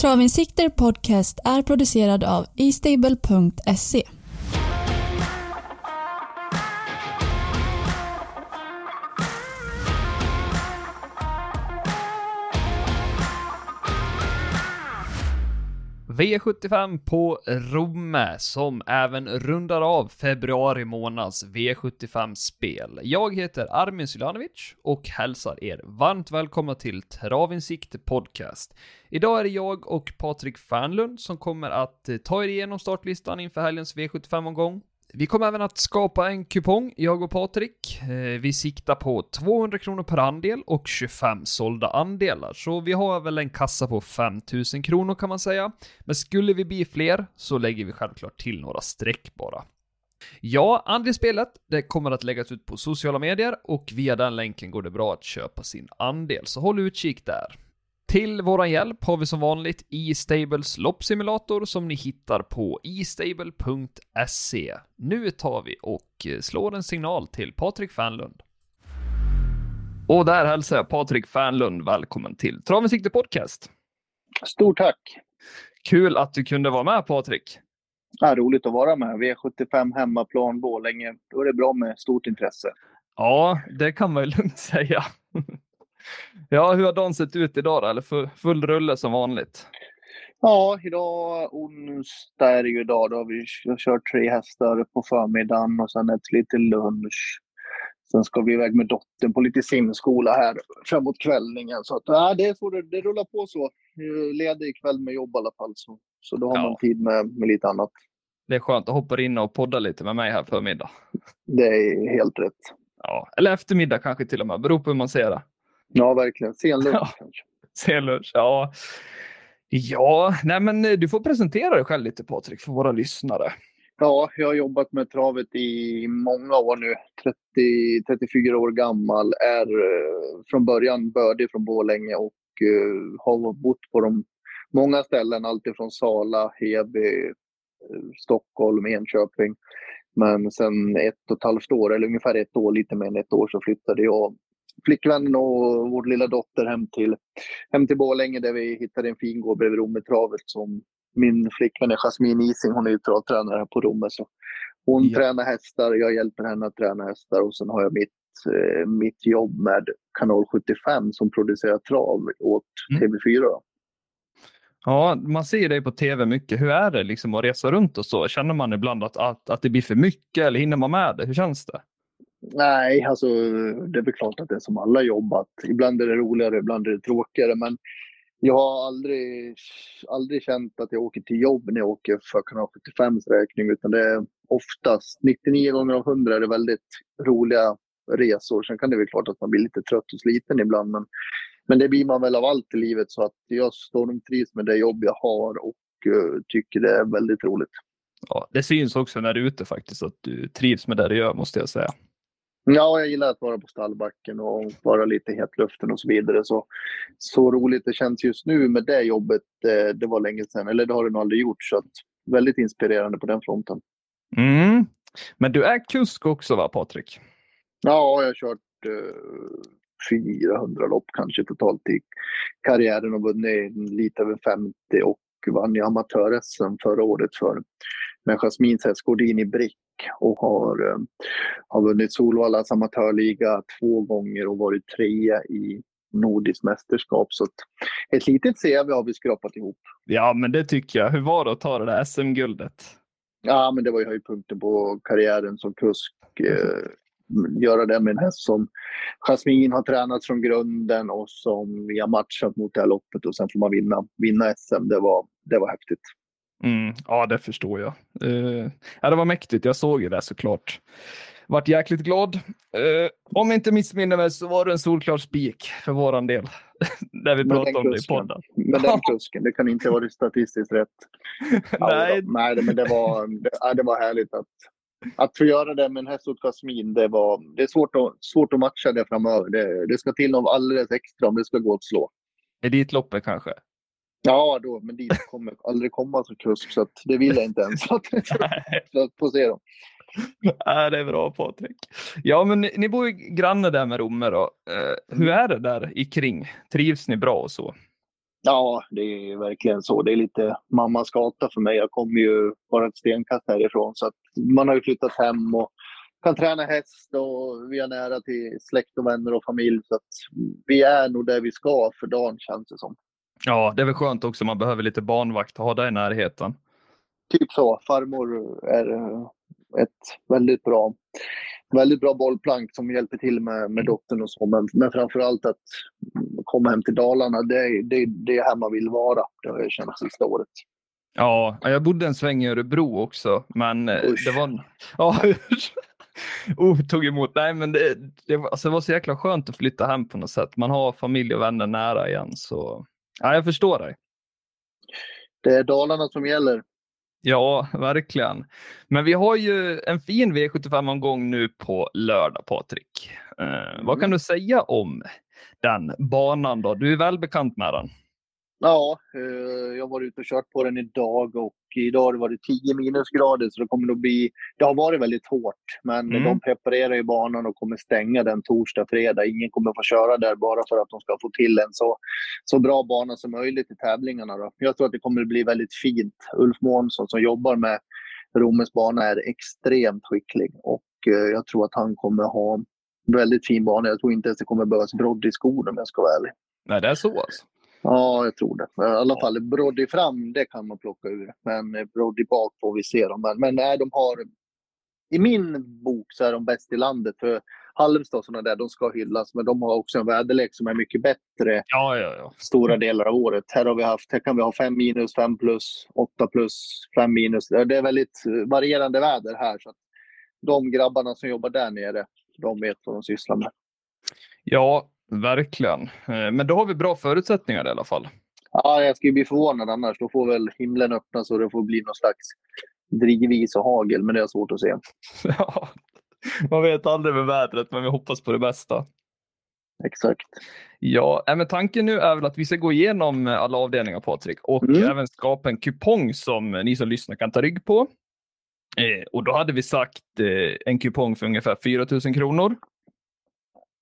Travinsikter Podcast är producerad av eStable.se. V75 på Romme som även rundar av februari månads V75-spel. Jag heter Armin Sylanovic och hälsar er varmt välkomna till Travinsikt Podcast. Idag är det jag och Patrik Fernlund som kommer att eh, ta er igenom startlistan inför helgens V75-omgång. Vi kommer även att skapa en kupong, jag och Patrik. Eh, vi siktar på 200 kronor per andel och 25 sålda andelar, så vi har väl en kassa på 5000 kronor kan man säga. Men skulle vi bli fler så lägger vi självklart till några streck bara. Ja, andelsspelet, det kommer att läggas ut på sociala medier och via den länken går det bra att köpa sin andel, så håll utkik där. Till våran hjälp har vi som vanligt E-Stables loppsimulator som ni hittar på estable.se. Nu tar vi och slår en signal till Patrik Fernlund. Och där hälsar jag Patrik Fernlund välkommen till Travensikte Podcast. Stort tack! Kul att du kunde vara med Patrik. Ja, roligt att vara med. V75 hemmaplan Borlänge. Då är det bra med stort intresse. Ja, det kan man ju lugnt säga. Ja, hur har dagen sett ut idag då? Eller full rulle som vanligt? Ja, idag onsdag är det ju idag. Då har vi kört tre hästar på förmiddagen och sen ett lite lunch. Sen ska vi iväg med dottern på lite simskola här framåt kvällningen. Så att, ja, det, är så det, det rullar på så. Ledig ikväll med jobb i alla fall. Så, så då har ja. man tid med, med lite annat. Det är skönt att hoppa in och podda lite med mig här förmiddag. Det är helt rätt. Ja, eller eftermiddag kanske till och med. Beror på hur man ser det. Ja, verkligen. Sen lunch ja. kanske. Sen lunch, ja. Ja, nej men eh, du får presentera dig själv lite Patrik för våra lyssnare. Ja, jag har jobbat med travet i många år nu. 30, 34 år gammal. Är eh, från början bördig från Borlänge och uh, har bott på de många ställen. Alltifrån Sala, Heby, Stockholm, Enköping. Men sen ett och ett halvt år, eller ungefär ett år, lite mer än ett år, så flyttade jag flickvännen och vår lilla dotter hem till, hem till Borlänge där vi hittade en fin gård bredvid Rommetravet som min flickvän är Jasmine Ising, hon är ju travtränare på Romme. Så hon ja. tränar hästar, jag hjälper henne att träna hästar och sen har jag mitt, eh, mitt jobb med Kanal 75 som producerar trav åt mm. TV4. Då. Ja, man ser dig på tv mycket. Hur är det liksom att resa runt och så? Känner man ibland att, att, att det blir för mycket eller hinner man med det? Hur känns det? Nej, alltså det är väl klart att det är som alla jobb att ibland är det roligare, ibland är det tråkigare. Men jag har aldrig, aldrig känt att jag åker till jobb när jag åker för kanal 75 räkning. Utan det är oftast, 99 gånger av 100 är det väldigt roliga resor. Sen kan det vara klart att man blir lite trött och sliten ibland. Men, men det blir man väl av allt i livet. Så att jag stormtrivs med det jobb jag har och uh, tycker det är väldigt roligt. Ja, det syns också när du är ute faktiskt att du trivs med det du gör måste jag säga. Ja, jag gillar att vara på stallbacken och vara lite i hetluften och så vidare. Så, så roligt det känns just nu med det jobbet, det, det var länge sedan. Eller det har det nog aldrig gjort. Så att, väldigt inspirerande på den fronten. Mm. Men du är kusk också va, Patrik? Ja, jag har kört eh, 400 lopp kanske totalt i karriären och vunnit lite över 50 och vann ju amatör-SM förra året för med Jasmins häst Gordini Brick och har, eh, har vunnit Solvallas amatörliga två gånger och varit trea i nordiskt mästerskap. Så ett litet CV har vi skrapat ihop. Ja, men det tycker jag. Hur var det att ta det där SM-guldet? Ja, men det var ju höjdpunkten på karriären som kusk. Eh, göra det med en häst som Jasmin har tränat från grunden och som vi har matchat mot det här loppet och sen får man vinna, vinna SM. Det var, det var häftigt. Mm, ja, det förstår jag. Uh, ja, det var mäktigt. Jag såg ju det såklart. Vart jäkligt glad. Uh, om inte missminner mig så var det en solklar spik för våran del. När vi pratade om det i podden. Med den kusken. Det kan inte vara statistiskt rätt. nej. nej, men det var, det, det var härligt att, att få göra det med en häst åt Kasmin. Det, var, det är svårt att, svårt att matcha det framöver. Det, det ska till något alldeles extra om det ska gå att slå. Elitloppet kanske? Ja, då, men dit kommer aldrig komma som kusk så det vill jag inte ens. att, få se. Ja, det är bra Patrik. Ja, men ni, ni bor ju granne där med Romme då. Eh, hur är det där i kring? Trivs ni bra och så? Ja, det är verkligen så. Det är lite mammas gata för mig. Jag kommer ju bara ett stenkast härifrån. Så man har ju flyttat hem och kan träna häst och vi är nära till släkt och vänner och familj. Så att vi är nog där vi ska för dagen känns det som. Ja, det är väl skönt också. Man behöver lite barnvakt och ha det i närheten. Typ så. Farmor är ett väldigt bra, väldigt bra bollplank som hjälper till med, med dottern och så. Men, men framför allt att komma hem till Dalarna, det, det, det är här man vill vara. Det har jag känt sista året. Ja, jag bodde en sväng i Örebro också, men eh, Usch. det var... Ja, oh, tog emot. Nej, men det, det, alltså, det var så jäkla skönt att flytta hem på något sätt. Man har familj och vänner nära igen, så ja, jag förstår dig. Det är Dalarna som gäller. Ja, verkligen. Men vi har ju en fin V75-omgång nu på lördag, Patrik. Eh, mm. Vad kan du säga om den banan då? Du är väl bekant med den? Ja, eh, jag var ute och kört på den idag och idag har det varit 10 minusgrader så det kommer nog bli... Det har varit väldigt hårt, men mm. de preparerar ju banan och kommer stänga den torsdag, fredag. Ingen kommer få köra där bara för att de ska få till en så, så bra bana som möjligt i tävlingarna. Då. Jag tror att det kommer bli väldigt fint. Ulf Månsson som jobbar med Romes bana är extremt skicklig och eh, jag tror att han kommer ha väldigt fin bana. Jag tror inte ens det kommer behövas brodd i skor om jag ska vara ärlig. Nej, det är så alltså? Ja, jag tror det. I alla fall Broddy fram, det kan man plocka ur. Men Broddy bak får vi se. Dem. Men, men nej, de har... I min bok så är de bäst i landet. För Halmstad och sådana där, de ska hyllas. Men de har också en väderlek som är mycket bättre ja, ja, ja. stora delar av året. Här, har vi haft, här kan vi ha 5 minus, 5 plus, 8 plus, 5 minus. Det är väldigt varierande väder här. Så de grabbarna som jobbar där nere, de vet vad de sysslar med. Ja, Verkligen. Eh, men då har vi bra förutsättningar i alla fall. Ja, jag skulle bli förvånad annars. Då får väl himlen öppnas och det får bli någon slags drivis och hagel, men det är svårt att se. Ja, man vet aldrig med vädret, men vi hoppas på det bästa. Exakt. Ja, men tanken nu är väl att vi ska gå igenom alla avdelningar, Patrik, och mm. även skapa en kupong som ni som lyssnar kan ta rygg på. Eh, och då hade vi sagt eh, en kupong för ungefär 4 000 kronor.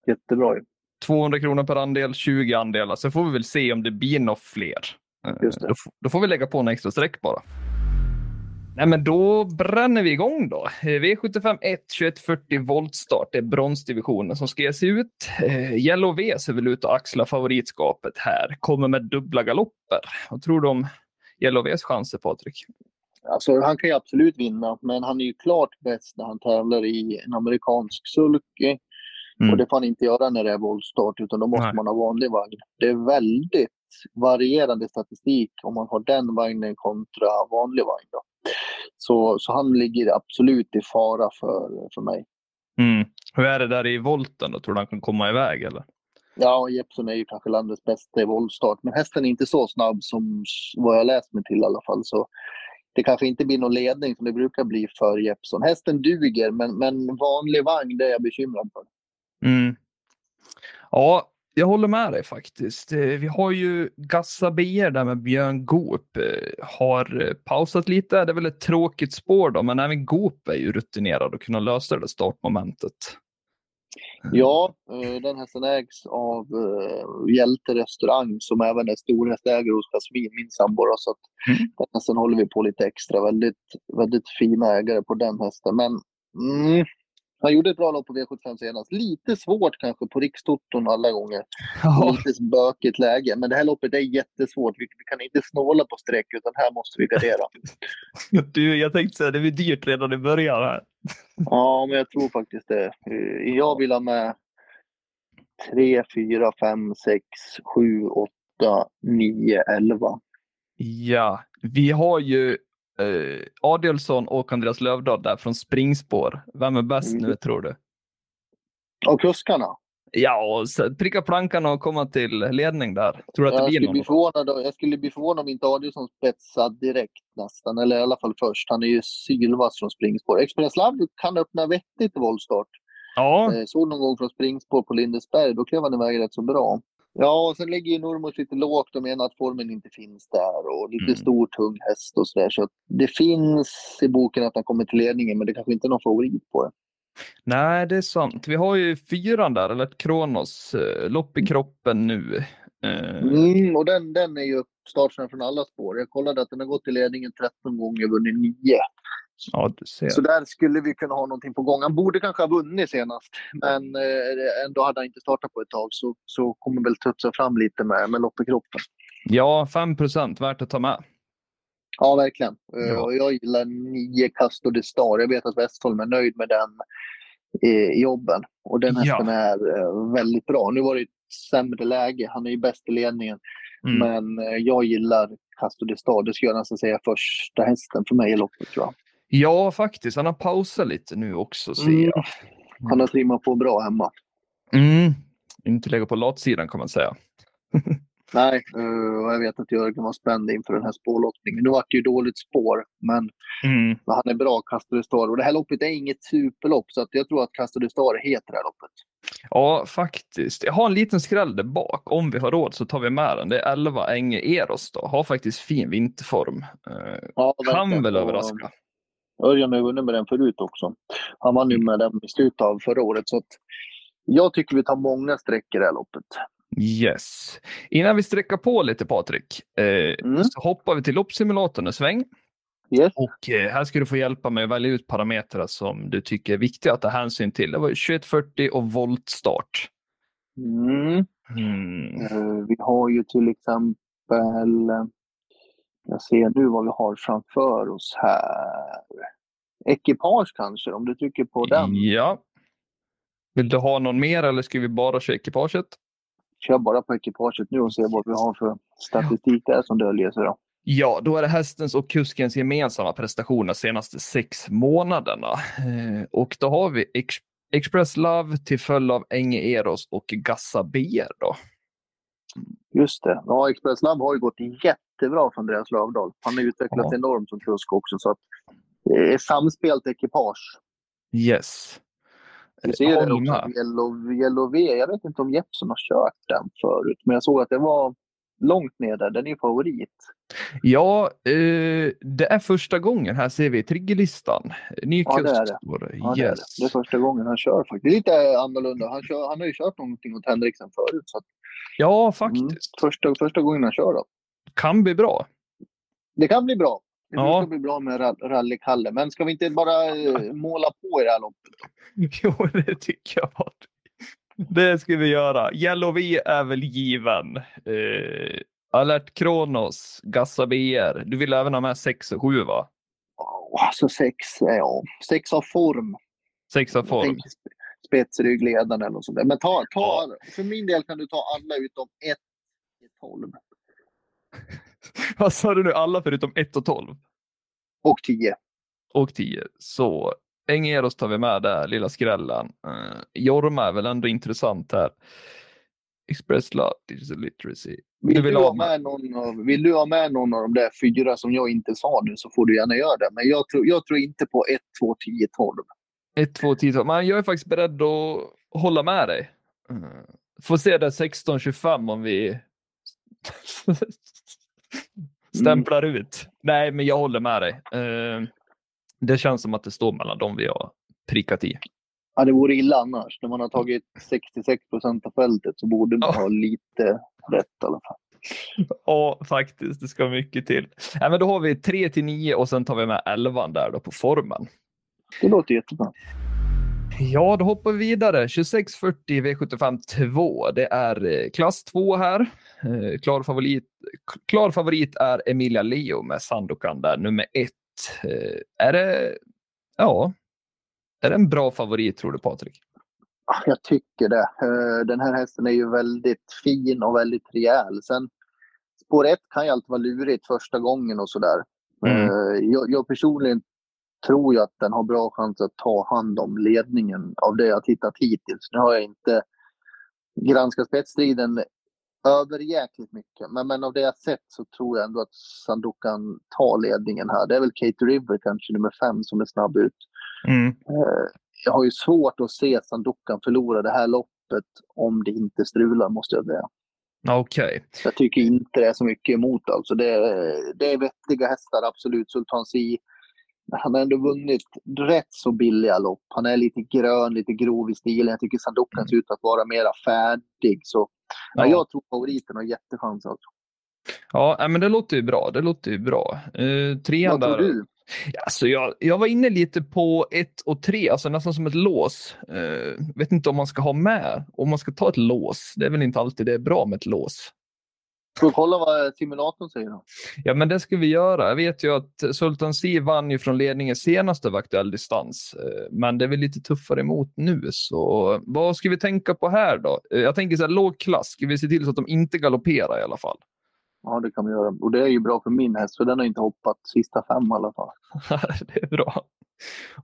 Jättebra. 200 kronor per andel, 20 andelar. Sen får vi väl se om det blir något fler. Eh, då, då, får vi lägga på en extra streck bara. Nej, men då bränner vi igång då. Eh, V75 1 2140 voltstart. Det är bronsdivisionen som ska ge sig ut. Eh, Yellow V ser väl ut att axla favoritskapet här. Kommer med dubbla galopper. Vad tror du om Yellow Vs chanser, Patrik? Alltså, han kan ju absolut vinna, men han är ju klart bäst när han tävlar i en amerikansk sulky. Mm. Och det får han inte göra när det är voltstart, utan då måste Nej. man ha vanlig vagn. Det är väldigt varierande statistik om man har den vagnen kontra vanlig vagn. Då. Så, så han ligger absolut i fara för, för mig. Mm. Hur är det där i volten då? Tror du han kan komma iväg eller? Ja, Jeppson är ju kanske landets bästa i voltstart, men hästen är inte så snabb som vad jag läst mig till i alla fall. Så det kanske inte blir någon ledning som det brukar bli för Jeppson. Hästen duger, men, men vanlig vagn, det är jag bekymrad för. Mm. Ja, jag håller med dig faktiskt. Eh, vi har ju Gassa BR där med Björn Goop. Eh, har eh, pausat lite. Det är väl ett tråkigt spår då, men även Goop är ju rutinerad och kunna lösa det startmomentet. Ja, den hästen ägs av Hjälte restaurang som även är storhästägare hos Jasmin, min sambo. Så att mm. den hästen håller vi på lite extra. Väldigt, väldigt fina ägare på den hästen. Men mm, han gjorde ett bra lopp på V75 senast. Lite svårt kanske på Rikstoton alla gånger. Ja. Lite bökigt läge. Men det här loppet är jättesvårt. Vi, vi kan inte snåla på streck utan här måste vi gardera. du, jag tänkte säga det blir dyrt redan i början här. ja, men jag tror faktiskt det. Eh, jag vill ha med 3, 4, 5, 6, 7, 8, 9, 11. Ja, vi har ju eh, Adelsson och Andreas Lövdahl där från springspår. Vem är bäst mm. nu tror du? Av kuskarna? Ja, och pricka plankan och komma till ledning där. Tror du att det blir någon? Bli förvånad, jag skulle bli förvånad om inte Adielsson spetsar direkt nästan, eller i alla fall först. Han är ju sylvass från springspår. Express Love kan öppna vettigt i voltstart. Ja. Eh, såg någon gång från springspår på Lindesberg, då klev han iväg rätt så bra. Ja, och sen ligger ju Normos lite lågt och menar att formen inte finns där och lite mm. stor, tung häst och sådär. Så det finns i boken att han kommer till ledningen, men det kanske inte är någon favorit på det. Nej, det är sant. Vi har ju fyran där, eller ett Kronos, eh, lopp i mm. kroppen nu. Eh, Mm, och den, den är ju startsnabb från alla spår. Jag kollade att den har gått i ledningen 13 gånger och vunnit 9. Ja, du ser. Så där skulle vi kunna ha någonting på gång. Han borde kanske ha vunnit senast, men eh, ändå hade han inte startat på ett tag. Så, så kommer väl tutsa fram lite med, med lopp i kroppen. Ja, 5 procent värt att ta med. Ja, verkligen. Eh, Ja. Jag gillar 9 Castor de Star. Jag vet att Westholm är nöjd med den eh, jobben. Och den Ja. hästen är eh, väldigt bra. Nu var det ett sämre läge. Han är ju bäst i ledningen. Mm. Men jag gillar Castor de Star. Det skulle jag nästan säga första hästen för mig i loppet tror jag. Ja, faktiskt. Han har pausat lite nu också, ser Mm. jag. Han har trimmat på bra hemma. Mm. Inte lägga på latsidan kan man säga. Nej, eh, och jag vet att Jörgen var spänd inför den här spårlottningen. Nu vart det ju dåligt spår, men Mm. han är bra, Castor de Star. Och det här loppet är inget superlopp, så att jag tror att Castor de Star heter det här loppet. Ja, faktiskt. Jag har en liten skräll där bak. Om vi har råd så tar vi med den. Det är 11 Enge Eros då. Har faktiskt fin vinterform. Eh, Ja, kan väl överraska. Örjan har vunnit med den förut också. Han vann ju med den i slutet av förra året. Så att jag tycker vi tar många streck i det här loppet. Yes. Innan vi sträcker på lite Patrik, eh, Mm. så hoppar vi till loppsimulatorn en sväng. Yes. Och eh, här ska du få hjälpa mig att välja ut parametrar som du tycker är viktiga att ta hänsyn till. Det var ju 2140 och voltstart. Mm. Mm. Eh, Vi har ju till exempel, eh, jag ser nu vad vi har framför oss här. Ekipage kanske, om du trycker på den. Ja. Vill du ha någon mer eller ska vi bara köra ekipaget? Kör bara på ekipaget nu och se vad vi har för statistik där som döljer sig. Då. Ja, då är det hästens och kuskens gemensamma prestationer senaste sex månaderna. Eh, och då har vi Ex Express Love till följd av Enge Eros och Gassa BR då. Just det. Ja, Express Lab har ju gått jättebra från Andreas Lövdahl. Han har utvecklats Ja. enormt som kusk också. Så att det är samspelt ekipage. Yes. Vi ser det Håll också. Yellow, Yellow V. Jag vet inte om Jeppson har kört den förut, men jag såg att det var långt ner där. Den är ju favorit. Ja, eh, det är första gången här ser vi triggerlistan. Ny Ja, det är det. det. Ja, det, är det. yes. det är första gången han kör faktiskt. Det är lite annorlunda. Han, kör, han har ju kört någonting åt Henriksen förut. Så att, Ja, mm, faktiskt. första, första gången han kör då. Kan bli bra. Det kan bli bra. Det Ja. ska bli bra med ra- rallykalle. Men ska vi inte bara eh, måla på i det här loppet? Jo, det tycker jag. Patrik. Det ska vi göra. Yellow V är väl given. Eh, Alert Kronos, Gassa BR. Du vill även ha med 6 och 7 va? Oh, alltså sex, eh, ja. Sex av form. 6 av form. Spetsryggledaren eller något sånt där. Men ta, ta, för min del kan du ta alla utom ett i 12 Vad sa du nu? Alla förutom 1 och 12? och 10. Och 10. Så Engeros tar vi med där, lilla skrällen. Uh, Jorma är väl ändå intressant här. Express Love, Digital Literacy. Vill Du vill ha med- någon av, vill du ha med någon av de där fyra som jag inte sa nu så får du gärna göra det. Men jag tror, jag tror inte på 1, 2, 10, 12. 1, 2, 10, 12. Men jag är faktiskt beredd att hålla med dig. Uh, får se där 16, 25 om vi stämplar ut. Nej, men jag håller med dig. Eh, det känns som att det står mellan dem vi har prickat i. Ja, det vore illa annars. När man har tagit 66 procent av fältet så borde man Ja. ha lite rätt i alla fall. Ja, faktiskt. Det ska mycket till. Nej, men då har vi 3 till 9 och sen tar vi med 11 där då på formen. Det låter jättebra. Ja, då hoppar vi vidare. 2640 V75 2. Det är eh, klass 2 här. Eh, Klar favorit, klar favorit är Emilia Leo med Sandokan där, nummer 1. Är det, ja, är det en bra favorit tror du Patrik? Ja, Jag tycker det. Eh, Den här hästen är ju väldigt fin och väldigt rejäl. Sen spår ett kan ju alltid vara lurigt första gången och sådär. Mm. Eh, Jag, jag personligen tror ju att den har bra chans att ta hand om ledningen av det jag tittat hittills. Nu har jag inte granskat spetsstriden överjäkligt mycket. Men, men av det jag sett så tror jag ändå att Sandokan tar ledningen här. Det är väl Kate River kanske nummer fem som är snabb ut. Mm. Eh, Jag har ju svårt att se Sandokan förlora det här loppet om det inte strular måste jag säga. Okej. Jag tycker inte det är så mycket emot alltså. Det är, det är vettiga hästar absolut. Sultan Si. Han har ändå vunnit rätt så billiga lopp. Han är lite grön, lite grov i stilen. Jag tycker Sandokan ser ut att vara mera färdig. Så Ja. jag tror favoriten har jättechans alltså. Ja, men det låter ju bra. Det låter ju bra. Uh, trean Vad tror där. du? Alltså jag, jag var inne lite på ett och tre, alltså nästan som ett lås. Uh, vet inte om man ska ha med, om man ska ta ett lås. Det är väl inte alltid det är bra med ett lås. Ska vi kolla vad simulatorn säger då? Ja, men det ska vi göra. Jag vet ju att Sultan Si vann ju från ledningen senast över aktuell distans, eh, men det är väl lite tuffare emot nu. Så vad ska vi tänka på här då? Eh, jag tänker så här låg klass. Ska vi se till så att de inte galopperar i alla fall? Ja, det kan vi göra. Och det är ju bra för min häst, för den har inte hoppat sista fem i alla fall. det är bra.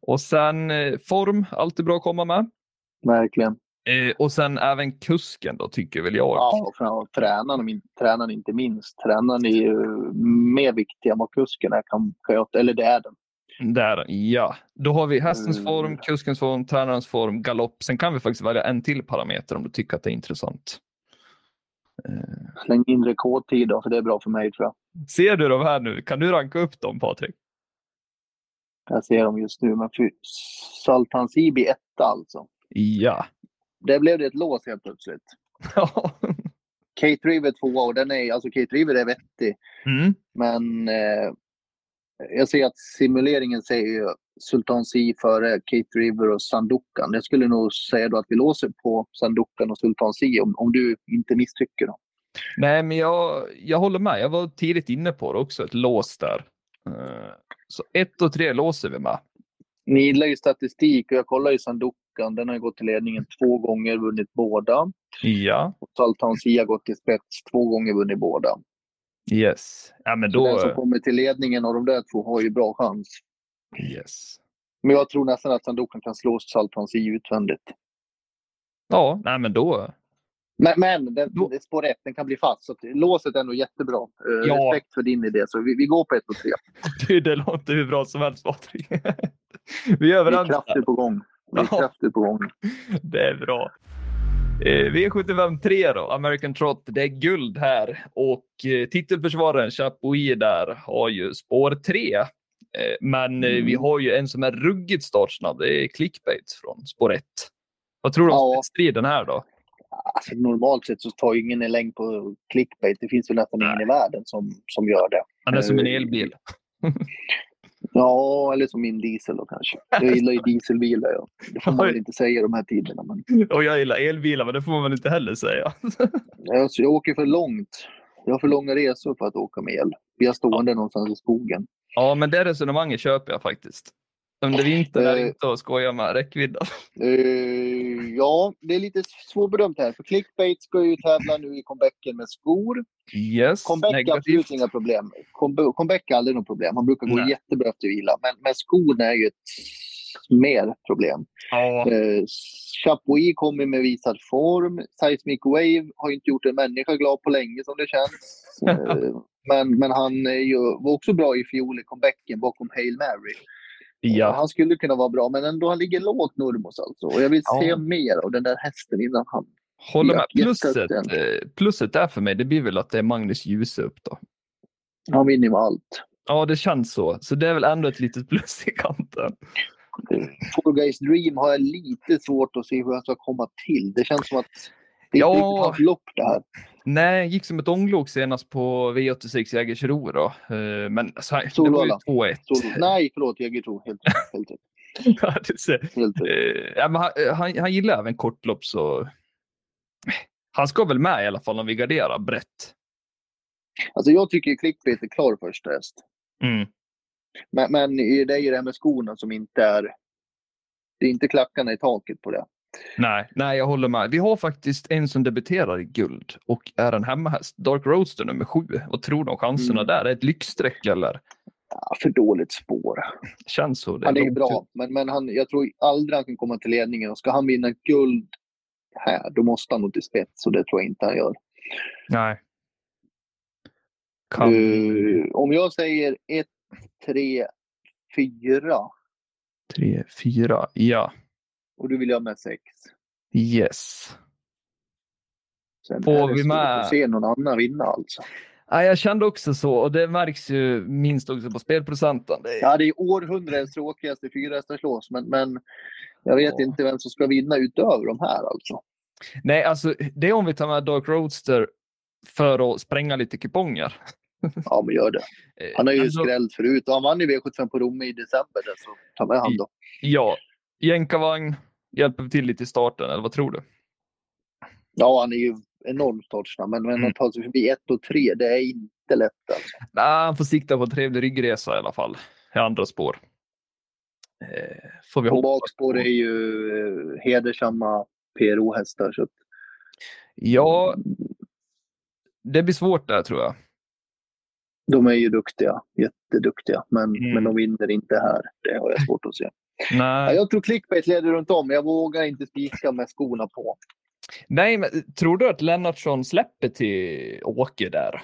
Och sen eh, form, alltid bra att komma med. Verkligen. Eh, och sen även kusken då, tycker väl jag. Ja, och tränaren, tränaren inte minst. Tränaren är ju mer viktig än vad kusken är, kan, kan jag, eller det är den. Där, ja. Då har vi hästens form, kuskens form, tränarens form, galopp. Sen kan vi faktiskt välja en till parameter om du tycker att det är intressant. Släng in rekordtid då, för det är bra för mig tror jag. Ser du de här nu? Kan du ranka upp dem Patrik? Jag ser dem just nu, men för Sultan Sibi etta alltså. Ja. Det blev det ett lås helt plötsligt. Ja. Kate River tvåa och den är, alltså Kate River är vettig. Mm. Men eh, jag ser att simuleringen säger Sultan Si före Kate River och Sandukan. Jag skulle nog säga då att vi låser på Sandukan och Sultan Si om, om du inte misstycker. Då. Nej, men jag, jag håller med. Jag var tidigt inne på det också, ett lås där. Uh, så ett och tre låser vi med. Ni gillar ju statistik och jag kollar ju Sandukan. Den har gått till ledningen två gånger, vunnit båda. Ja. Och Sultan Si har gått till spets två gånger, vunnit båda. Yes. Ja, men då... Så den som kommer till ledningen av de där två har ju bra chans. Yes. Men jag tror nästan att Sandokan kan slå Sultan Si utvändigt. Ja, nej men då. Men, men den, då... spår ett, den kan bli fast. Så låset är nog jättebra. Uh, ja. Respekt för din idé, så vi, vi går på ett och tre. Du, det låter hur bra som helst Patrik. vi är överens. Vi är kraftigt på gång. Vi är ja. kraftigt på gång. Det är bra. Eh, V75 3 då, American Trot, det är guld här och eh, titelförsvararen Chapuis där har ju spår 3. Eh, men mm. vi har ju en som är ruggigt startsnabb, det är Clickbait från spår 1. Vad tror du om ja. striden här då? Alltså, normalt sett så tar ju ingen en längd på clickbait. Det finns väl nästan ingen i världen som, som gör det. Han är som en elbil. Ja, eller som min diesel då kanske. Jag gillar ju dieselbilar. Ja. Det får man väl inte säga de här tiderna. Men... Och jag gillar elbilar, men det får man väl inte heller säga. alltså, jag åker för långt. Jag har för långa resor för att åka med el. Vi har stående ja. någonstans i skogen. Ja, men det resonemanget köper jag faktiskt. Under vintern är det inte att skoja med räckvidden. Uh, ja, det är lite svårbedömt här. För Clickbait ska ju tävla nu i comebacken med skor. Yes, comeback är absolut inga problem. Comeback är aldrig något problem. Han brukar gå Nej. jättebra efter vila. Men, men skorna är ju ett mer problem. Ja. Uh, Chapuis kommer med visad form. Seismic Wave har inte gjort en människa glad på länge som det känns. uh, men, men han är ju, var också bra i fjol i comebacken bakom Hail Mary. Ja. Han skulle kunna vara bra, men ändå han ligger lågt Nurmos alltså. Och jag vill ja. se mer av den där hästen innan han... Håller med. Plusset, eh, plusset där för mig, det blir väl att det är Magnus Djuse upp då. Han vinner med allt. Ja, det känns så. Så det är väl ändå ett litet plus i kanten. Four Guys Dream har jag lite svårt att se hur han ska komma till. Det känns som att det är ja. inte hans lopp det här. Nej, gick som ett ånglok senast på V86 Jägersro då. Eh, men så, det var ju 2-1. Nej, förlåt, Jägersro. Helt, helt rätt. ja. Helt rätt. Eh, ja, men han, han, han gillar även kortlopp så han ska väl med i alla fall om vi garderar brett. Alltså jag tycker Clickbait är klar första häst. Mm. Men, men det är ju det här med skorna som inte är... Det är inte klackarna i taket på det. Nej, nej, jag håller med. Vi har faktiskt en som debuterar i guld och är en hemmahäst. Dark Roadster nummer sju. Vad tror du om chanserna mm. där? Är det ett lyxstreck eller? Ja, för dåligt spår. Känns så. Det han är ju bra, men, men han, jag tror aldrig han kan komma till ledningen. Och ska han vinna guld här, då måste han nog till spets och det tror jag inte han gör. Nej. Kan... Uh, om jag säger ett, tre, fyra. Tre, fyra, ja. Och du vill ha med sex? Yes. Sen Får vi med... att se någon annan vinna alltså. Ja, jag kände också så och det märks ju minst också på spelprocenten. Det är... Ja, det är århundradets tråkigaste fyrahästarslås, men, men jag vet ja. inte vem som ska vinna utöver de här alltså. Nej, alltså det är om vi tar med Dark Roadster för att spränga lite kuponger. Ja, men gör det. Eh, Han har ju alltså, skrällt förut och han vann ju V75 på Romme i december. Så ta med han då. Ja, jänkarvagn hjälper till lite i starten, eller vad tror du? Ja, han är ju enormt startsnabb, men, men Mm. att ta sig förbi 1 och 3, det är inte lätt alltså. Nej, han får sikta på en trevlig ryggresa i alla fall, i andra spår. Eh, får vi Och hoppas. bakspår är ju eh, hedersamma PRO-hästar. Så Ja, det blir svårt där tror jag. de är ju duktiga, jätteduktiga, men, Mm. men de vinner inte här. Det har jag svårt att se. Nej, jag tror clickbait leder runt om, men jag vågar inte spika med skorna på. Nej men tror du att Lennartsson släpper till Åke där?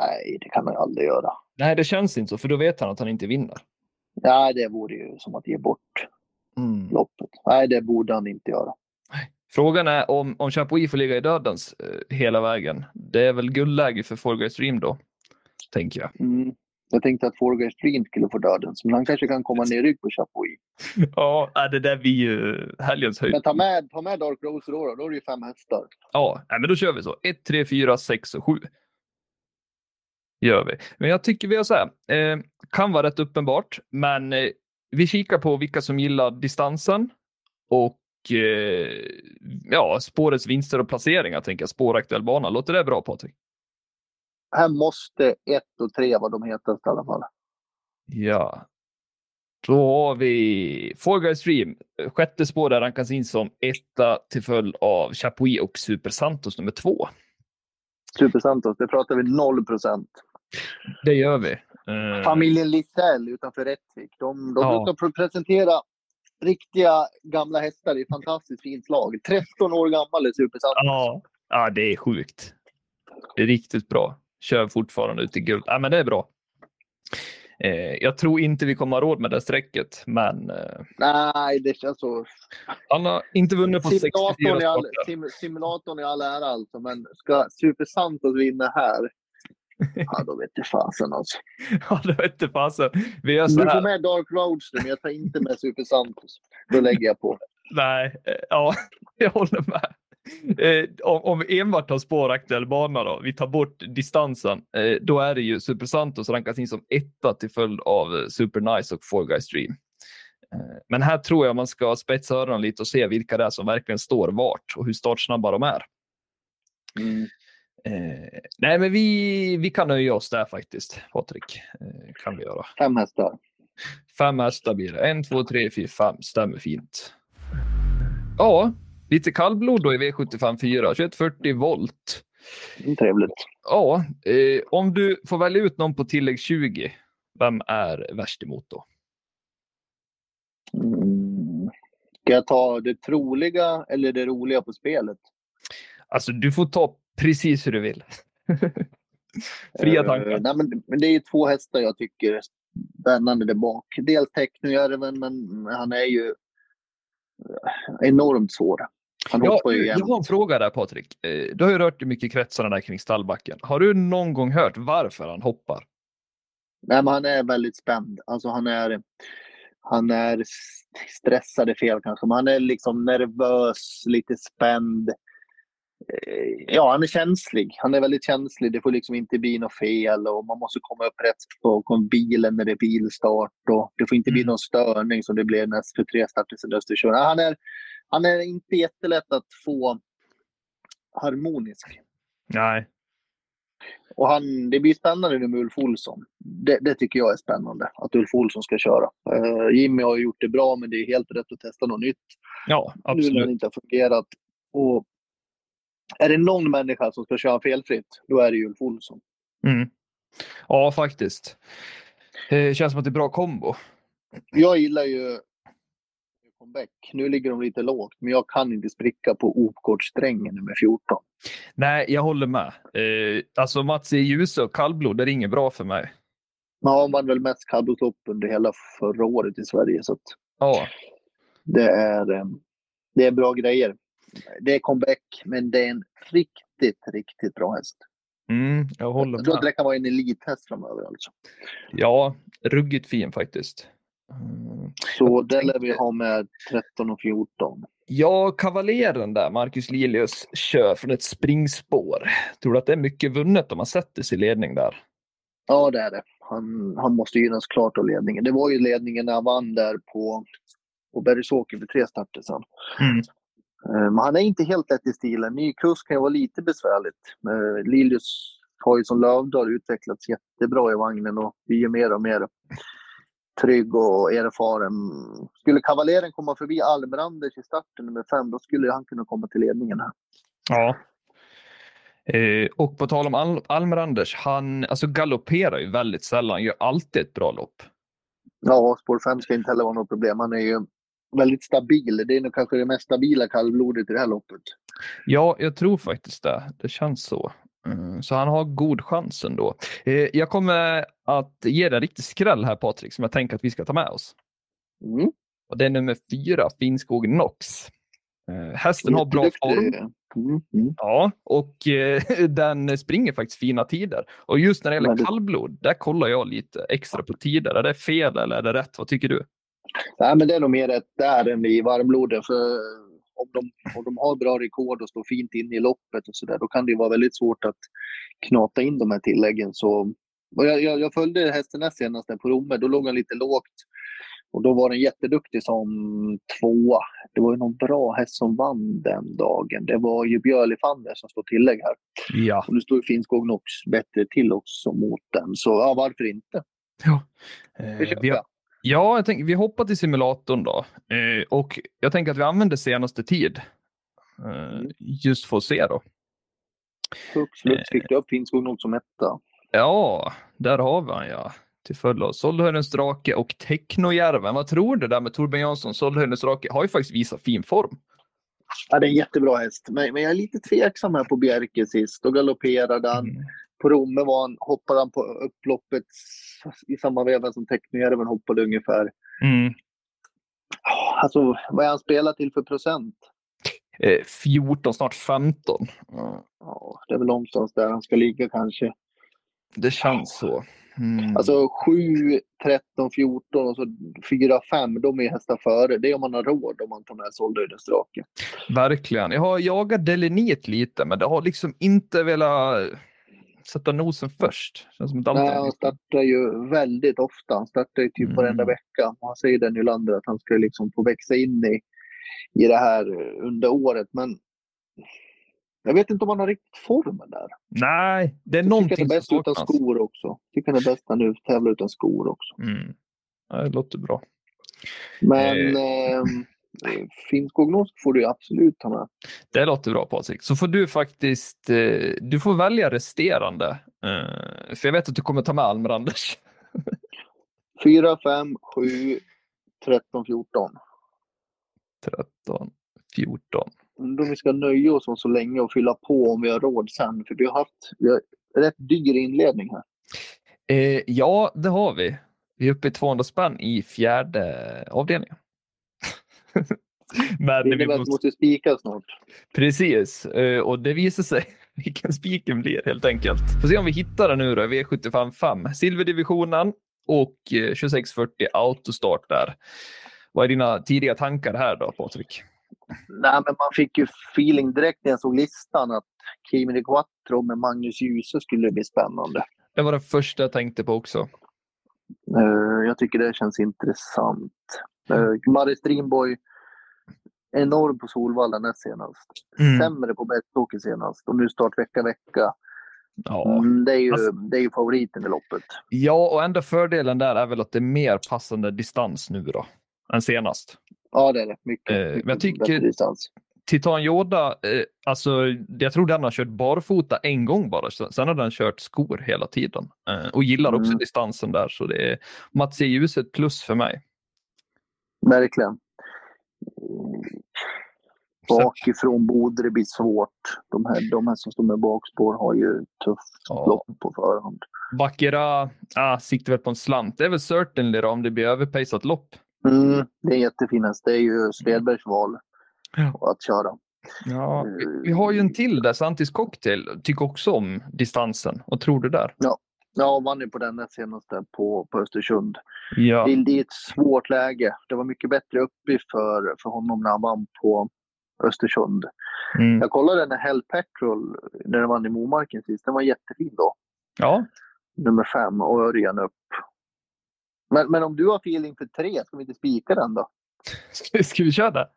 Nej, det kan ju aldrig göra. Nej, det känns inte så, för då vet han att han inte vinner. Nej, det vore ju som att ge bort loppet. Nej, det borde han inte göra. Frågan är om, om Chapuis får ligga i dödens eh, hela vägen. Det är väl guldläge för Fall Guys Dream då, tänker jag. Mm. Jag tänkte att Four Guys Dream skulle få dödens, men han kanske kan komma ner rygg på Chapuis. Ja, äh, det där blir ju helgens höjd. Men ta med, ta med Dark Rose då, då, då är det ju fem hästar. Ja, men då kör vi så. 1, 3, 4, 6 och 7. Gör vi. Men jag tycker vi har så här. Eh, kan vara rätt uppenbart, men eh, vi kikar på vilka som gillar distansen och eh, ja, spårets vinster och placeringar, tänker jag. Spåraktuell bana. Låter det bra, Patrik? Här måste ett och tre vara de hetaste i alla fall. Ja. Då har vi Four Guys Dream. Sjätte spår där rankas in som etta till följd av Chapuis och Super Santos nummer två. Super Santos, det pratar vi 0 procent. Det gör vi. Eh, Familjen Lisell utanför Rättvik. De, de Ja. brukar pr- presentera riktiga gamla hästar i fantastiskt fint slag. 13 år gammal är Super Santos. Ja. ja, det är sjukt. Det är riktigt bra. Kör fortfarande ut i guld. Ja, men det är bra. Eh, jag tror inte vi kommer ha råd med det strecket, men eh, Nej, det känns så. han har inte vunnit på 64 Simulatorn i, all, sim, simulatorn i all ära alltså, men ska Super Santos vinna här? Ja, då vet jag fasen alltså. Ja, det vete fasen. Vi gör så Du får här. med Dark Roadster, men jag tar inte med Super Santos. Då lägger jag på. Nej, eh, ja, jag håller med. Eh, om, vi enbart har spåraktuell bana då, vi tar bort distansen, eh, då är det ju Super Santos rankas in som etta till följd av eh, Super Nice och Four Guys Dream. Eh, men här tror jag man ska spetsa öronen lite och se vilka det är som verkligen står vart och hur startsnabba de är. Mm. Eh, nej, men vi, vi kan nöja oss där faktiskt, Patrik. Kan vi göra. Fem hästar. Fem hästar blir det. En, två, tre, fyra, fem. Stämmer fint. Ja, lite kallblod då i V75 4. 2140 volt. Trevligt. Ja, eh, om du får välja ut någon på tillägg 20, vem är värst emot då? Mm. Ska jag ta det troliga eller det roliga på spelet? Alltså, du får ta precis hur du vill. Fria Eh, tankar. nej, men, men det är två hästar jag tycker är spännande där bak. Dels Technojärven, men han är ju eh, enormt svår. Ja, jag har en fråga där Patrik. Eh, Du har ju rört dig mycket i kretsarna där kring stallbacken. Har du någon gång hört varför han hoppar? Nej, men han är väldigt spänd. Alltså han är, han är stressad är fel kanske, men han är liksom nervös, lite spänd. Eh, Ja, han är känslig. Han är väldigt känslig. Det får liksom inte bli något fel och man måste komma upp rätt bakom bilen när det är bilstart. Och det får inte bli Mm. någon störning som det blev när SV3 startade sin Östersund. Han är, han är inte jättelätt att få harmonisk. Nej. Och han, det blir spännande nu med Ulf Olsson. Det, det tycker jag är spännande, att Ulf Olsson ska köra. Eh, Jimmy har gjort det bra, men det är helt rätt att testa något nytt. Ja, Nu när absolut. det inte har fungerat. Och är det någon människa som ska köra felfritt, då är det Ulf Olsson. Mm. Ja, faktiskt. Det känns som att det är bra kombo. Jag gillar ju comeback. Nu ligger de lite lågt, men jag kan inte spricka på Opgårdssträngen nummer 14. Nej, jag håller med. Eh, alltså Mats i Ljuse och kallblod, det är inget bra för mig. Man har man väl mest kallblodslopp under hela förra året i Sverige, så att Ja, det är, eh, det är bra grejer. Det är comeback, men det är en riktigt, riktigt bra häst. mm, jag håller Jag tror att med. det kan vara en elithäst framöver alltså. Ja, ruggigt fin faktiskt. Mm. Så det lär vi ha med 13 och 14. Ja, kavaleren där, Marcus Lilius, kör från ett springspår. Tror du att det är mycket vunnet om man sätter sig i ledning där? Ja, det är det. Han, han måste gynnas klart av ledningen. Det var ju ledningen när han vann där på, på Bergsåker för tre starter sedan. Mm. Eh, Men han är inte helt lätt i stilen. Ny kurs kan ju vara lite besvärligt. Lilius har ju som Lövdahl utvecklats jättebra i vagnen och blir ju mer och mer trygg och erfaren. Skulle kavaleren komma förbi Almranders i starten nummer fem, då skulle han kunna komma till ledningen här. Ja. Eh, och på tal om Al Almranders, han alltså galopperar ju väldigt sällan, gör alltid ett bra lopp. Ja, spår 5 ska inte heller vara något problem. Han är ju väldigt stabil. Det är nog kanske det mest stabila kallblodet i det här loppet. Ja, jag tror faktiskt det. Det känns så. Mm, så han har god chans ändå. Eh, jag kommer att ge dig en riktig skräll här Patrik, som jag tänker att vi ska ta med oss. Mm. Och det är nummer fyra, Finnskog Nox. Eh, hästen har bra form. Mm. Mm. Ja, och eh, den springer faktiskt fina tider. Och just när det gäller kallblod, där kollar jag lite extra på tider. Är det fel eller är det rätt? Vad tycker du? Nej, men det är nog mer rätt där än i varmblodet. För om de, om de har bra rekord och står fint in i loppet och så där, då kan det vara väldigt svårt att knata in de här tilläggen. Så, jag, jag, jag följde hästen näst senast på Romme. Då låg han lite lågt. Och då var den jätteduktig som tvåa. Det var ju någon bra häst som vann den dagen. Det var ju Björlifander som står tillägg här. Ja. Och nu står ju Finnskog Nox bättre till också mot den. Så ja, varför inte? ja. Eh, vi, har-. Ja, jag tänker, vi hoppar till simulatorn då. Eh, och jag tänker att vi använder senaste tid. Eh, Mm. just för att se då. Hux flux fick du upp Finnskog Nox som etta. Ja, där har vi han ja. Till följd av Soldhöjdens drake och Technojärven. Vad tror du där med Torbjörn Jansson? Soldhöjdens drake har ju faktiskt visat fin form. Ja, det är en jättebra häst. Men, men jag är lite tveksam här på Bjerke sist. Då galopperade han. Mm. På Romme var han, hoppade han på upploppet i samma veva som Technojärven hoppade ungefär. Mm. Alltså, vad är han spelat till för procent? Eh, 14, snart 15. Ja, Ja, det är väl någonstans där han ska ligga kanske. det känns så. Mm. Alltså 7, 13, 14 och så 4, 5. De är hästar före. Det är om man har råd om man tar med Soldöjdens drake. Verkligen. Jag har jagat Delenit lite, men det har liksom inte velat sätta nosen först. Känns som Nej, han startar ju väldigt ofta. Han startar ju typ Mm. varenda vecka. Han säger den Nylander att han ska liksom få växa in i, i det här under året. Men jag vet inte om han har riktigt formen där. Nej, det är Jag tycker någonting han är bäst som utan skor också. Jag tycker han är bäst när nu tävlar utan skor också. Mm. Ja, Det låter bra. Men Eh. eh, Finnskog Norsk får du absolut ta med. Det låter bra Patrik. Så får du faktiskt, eh, du får välja resterande. Eh, för jag vet att du kommer ta med Almranders. 4, 5, 7, 13, 14. 13, 14. Undrar om vi ska nöja oss om så länge och fylla på om vi har råd sen. För vi har haft vi har rätt dyr inledning här. Eh, ja, det har vi. Vi är uppe i 200 spänn i fjärde avdelningen. Men Det innebär att måste, måste spika snart. precis, eh, och det visar sig vilken spiken blir helt enkelt. Får se om vi hittar den nu då, V75 5. Silverdivisionen och eh, 2640 autostart där. Vad är dina tidiga tankar här då, Patrik? Nej, men man fick ju feeling direkt när jag såg listan att Kimi de Quattro med Magnus Djuse skulle bli spännande. Det var den första jag tänkte på också. Eh, jag tycker det känns intressant. Uh, Mari Strimborg, enorm på Solvalla näst senast. Mm. Sämre på Bergsåker senast. Och nu start vecka vecka. Ja. Mm, det, är ju, Alltså- det är ju favoriten i loppet. ja, och enda fördelen där är väl att det är mer passande distans nu då än senast. Ja, det är det. Mycket, Eh, mycket men jag tycker- distans. Titan Yoda, eh, alltså jag tror den har kört barfota en gång bara. Sen har den kört skor hela tiden. Eh, och gillar också Mm. distansen där. Så det är Mats E. Ljus ett plus för mig. Verkligen. Bakifrån borde det bli svårt. De här, de här som står med bakspår har ju tufft Ja. lopp på förhand. Bakira ah, siktar väl på en slant. Det är väl certainly då, om det blir överpejsat lopp. Mm, det är jättefint. häst. Det är ju Svedbergs val Ja. att köra. Ja, vi, vi har ju en till där, Santis Cocktail. Tycker också om distansen. Vad tror du där? Ja, vann ju på den näst senaste på, på Östersund. Ja. Det, det är ett svårt läge. Det var mycket bättre uppe för, för honom när han vann på Östersund. Mm. Jag kollade när Hell Petrol, när den vann i Momarken sist, den var jättefin då. ja. Nummer fem och Örjan upp. Men, men om du har feeling för tre, ska vi inte spika den då? Ska, ska vi köra det?